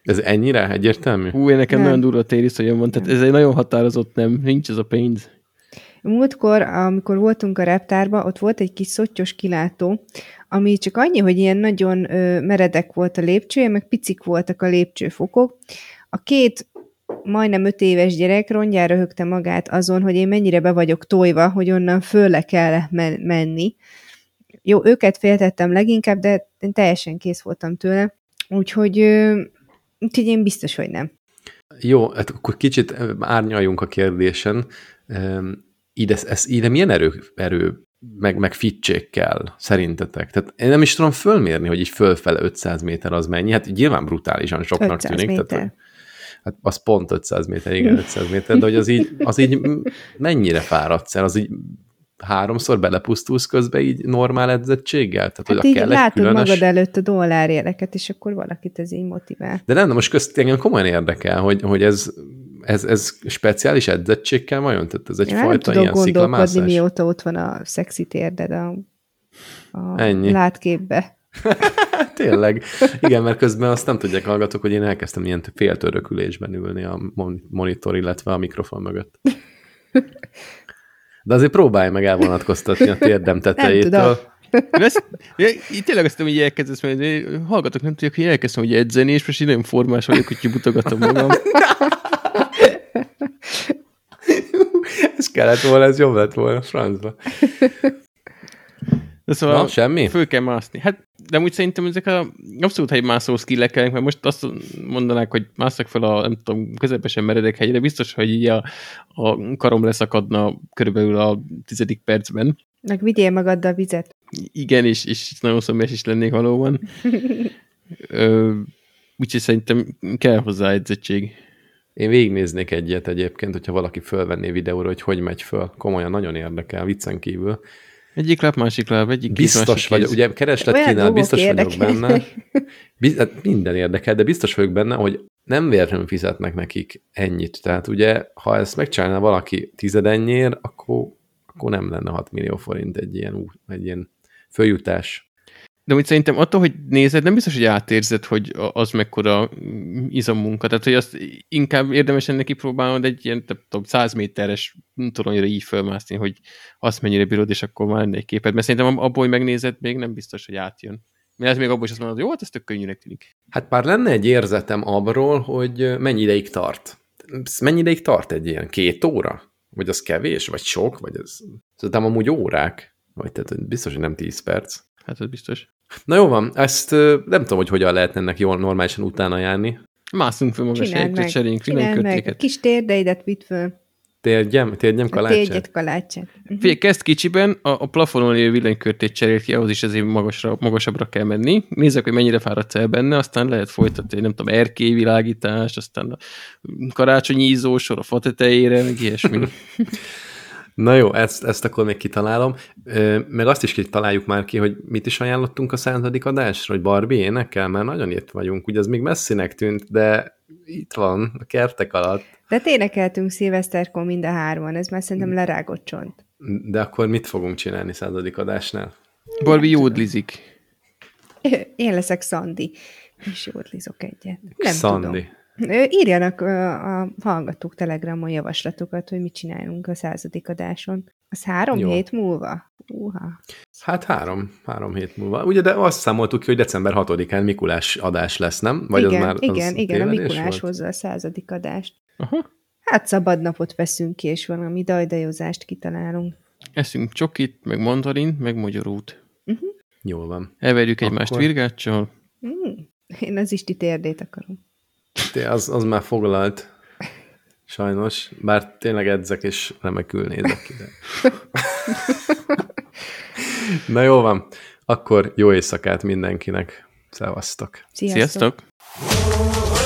Ez ennyire egyértelmű? Hú, én nekem nem. nagyon durva tériszonyom van, tehát ez egy nagyon határozott nem, nincs ez a pénz. Múltkor, amikor voltunk a reptárba, ott volt egy kis szottyos kilátó, ami csak annyi, hogy ilyen nagyon ö, meredek volt a lépcsője, meg picik voltak a lépcsőfokok. A két majdnem öt éves gyerek rongyára högte magát azon, hogy én mennyire be vagyok tojva, hogy onnan fölle kell men- menni. Jó, őket féltettem leginkább, de én teljesen kész voltam tőle. Úgyhogy, úgyhogy én biztos, hogy nem. Jó, hát akkor kicsit árnyaljunk a kérdésen. Ide, ez, ide milyen erő, erő meg, meg fittség kell, szerintetek? Tehát én nem is tudom fölmérni, hogy így fölfele 500 méter az mennyi. Hát nyilván brutálisan soknak tűnik. Méter. Tehát, hát az pont 500 méter, igen, 500 méter, de hogy az így, az így mennyire fáradsz el, az így háromszor belepusztulsz közbe így normál edzettséggel? Tehát, hát hogy így kell látod különös... magad előtt a dollárjeleket, és akkor valakit ez így motivál. De nem, de most közt engem komolyan érdekel, hogy, hogy ez, ez, ez speciális edzettségkel vajon? Tehát ez egyfajta ilyen sziklamászás? mióta ott van a szexi térded a, a Ennyi. látképbe. Tényleg. Igen, mert közben azt nem tudják hallgatok, hogy én elkezdtem ilyen féltörökülésben ülni a monitor, illetve a mikrofon mögött. De azért próbálj meg elvonatkoztatni a térdem tetejétől. Ezt, így tényleg azt hogy elkezdesz, mert hallgatok, nem tudják, hogy elkezdtem hogy edzeni, és most így nagyon formás vagyok, hogy kibutogatom magam. ez kellett volna, ez jobb lett volna, francba. De szóval Na, semmi? Föl kell mászni. Hát, de úgy szerintem ezek a abszolút hegymászó skillek mert most azt mondanák, hogy másznak fel a, nem tudom, közepesen meredek hegyre, biztos, hogy így a, a karom leszakadna körülbelül a tizedik percben. Meg vigyél magaddal vizet. Igen, és, és nagyon szomjas is lennék valóban. úgyhogy szerintem kell hozzá edzettség. Én végignéznék egyet egyébként, hogyha valaki fölvenné videóra, hogy hogy megy föl. Komolyan nagyon érdekel, viccen kívül. Egyik lap, másik lap, egyik Biztos vagy, kéz. ugye kereslet kínál, biztos vagyok benne. Biz, hát minden érdekel, de biztos vagyok benne, hogy nem véletlenül fizetnek nekik ennyit. Tehát ugye, ha ezt megcsinálna valaki tizedennyiért, akkor, akkor nem lenne 6 millió forint egy ilyen, egy ilyen följutás. De úgy szerintem attól, hogy nézed, nem biztos, hogy átérzed, hogy az mekkora izommunka. Tehát, hogy azt inkább érdemes ennek kipróbálnod egy ilyen, tudom, 100 méteres toronyra így fölmászni, hogy azt mennyire bírod, és akkor már lenne egy képed. Mert szerintem abból, hogy megnézed, még nem biztos, hogy átjön. Mert még abból is azt mondod, hogy jó, hát ez tök könnyűnek tűnik. Hát már lenne egy érzetem abról, hogy mennyi ideig tart. Mennyi ideig tart egy ilyen? Két óra? Vagy az kevés? Vagy sok? Vagy ez... Szerintem amúgy órák. Vagy tehát biztos, hogy nem 10 perc. Hát ez biztos. Na jó van, ezt nem tudom, hogy hogyan lehet ennek jól normálisan utána járni. Mászunk fel magas helyekre, cseréljünk villanykörtéket. Kis térdeidet vitt föl. Térgyem? Térgyem kalácsát? Térgyet kalácsát. Uh-huh. Figyelj, kezd kicsiben, a, a plafonon lévő villanykörtét cserélt ki, ahhoz is azért magasra, magasabbra kell menni. Nézzük, hogy mennyire fáradsz el benne, aztán lehet folytatni, nem tudom, erkélyvilágítás, aztán a karácsonyi ízósor a fa tetejére, meg ilyesmi. Na jó, ezt, ezt akkor még kitalálom. Meg azt is kitaláljuk már ki, hogy mit is ajánlottunk a századik adásra, hogy Barbie énekel, mert nagyon itt vagyunk. Ugye az még messzinek tűnt, de itt van, a kertek alatt. De énekeltünk szilveszterkor mind a hárman, ez már szerintem lerágott csont. De akkor mit fogunk csinálni századik adásnál? Barbie jódlizik. Én leszek Szandi, és jódlizok egyet. Nem Szandi. tudom. Írjanak a hallgatók telegramon javaslatokat, hogy mit csináljunk a századik adáson. Az három Jó. hét múlva? Uha. Hát három, három hét múlva. Ugye, de azt számoltuk ki, hogy december 6-án Mikulás adás lesz, nem? Vagy igen, az már igen, az igen, a Mikulás volt? hozza a századik adást. Aha. Hát szabad napot veszünk ki, és valami dajdajozást kitalálunk. Eszünk csokit, meg mandarint, meg magyarút. Uh-huh. Jól van. Everjük egymást Akkor... virgáccsal. Mm. Én az isti térdét akarom. Az, az már foglalt. Sajnos. Bár tényleg edzek, és remekül nézek ki. Na jó van. Akkor jó éjszakát mindenkinek. Szevasztok. Sziasztok. Sziasztok.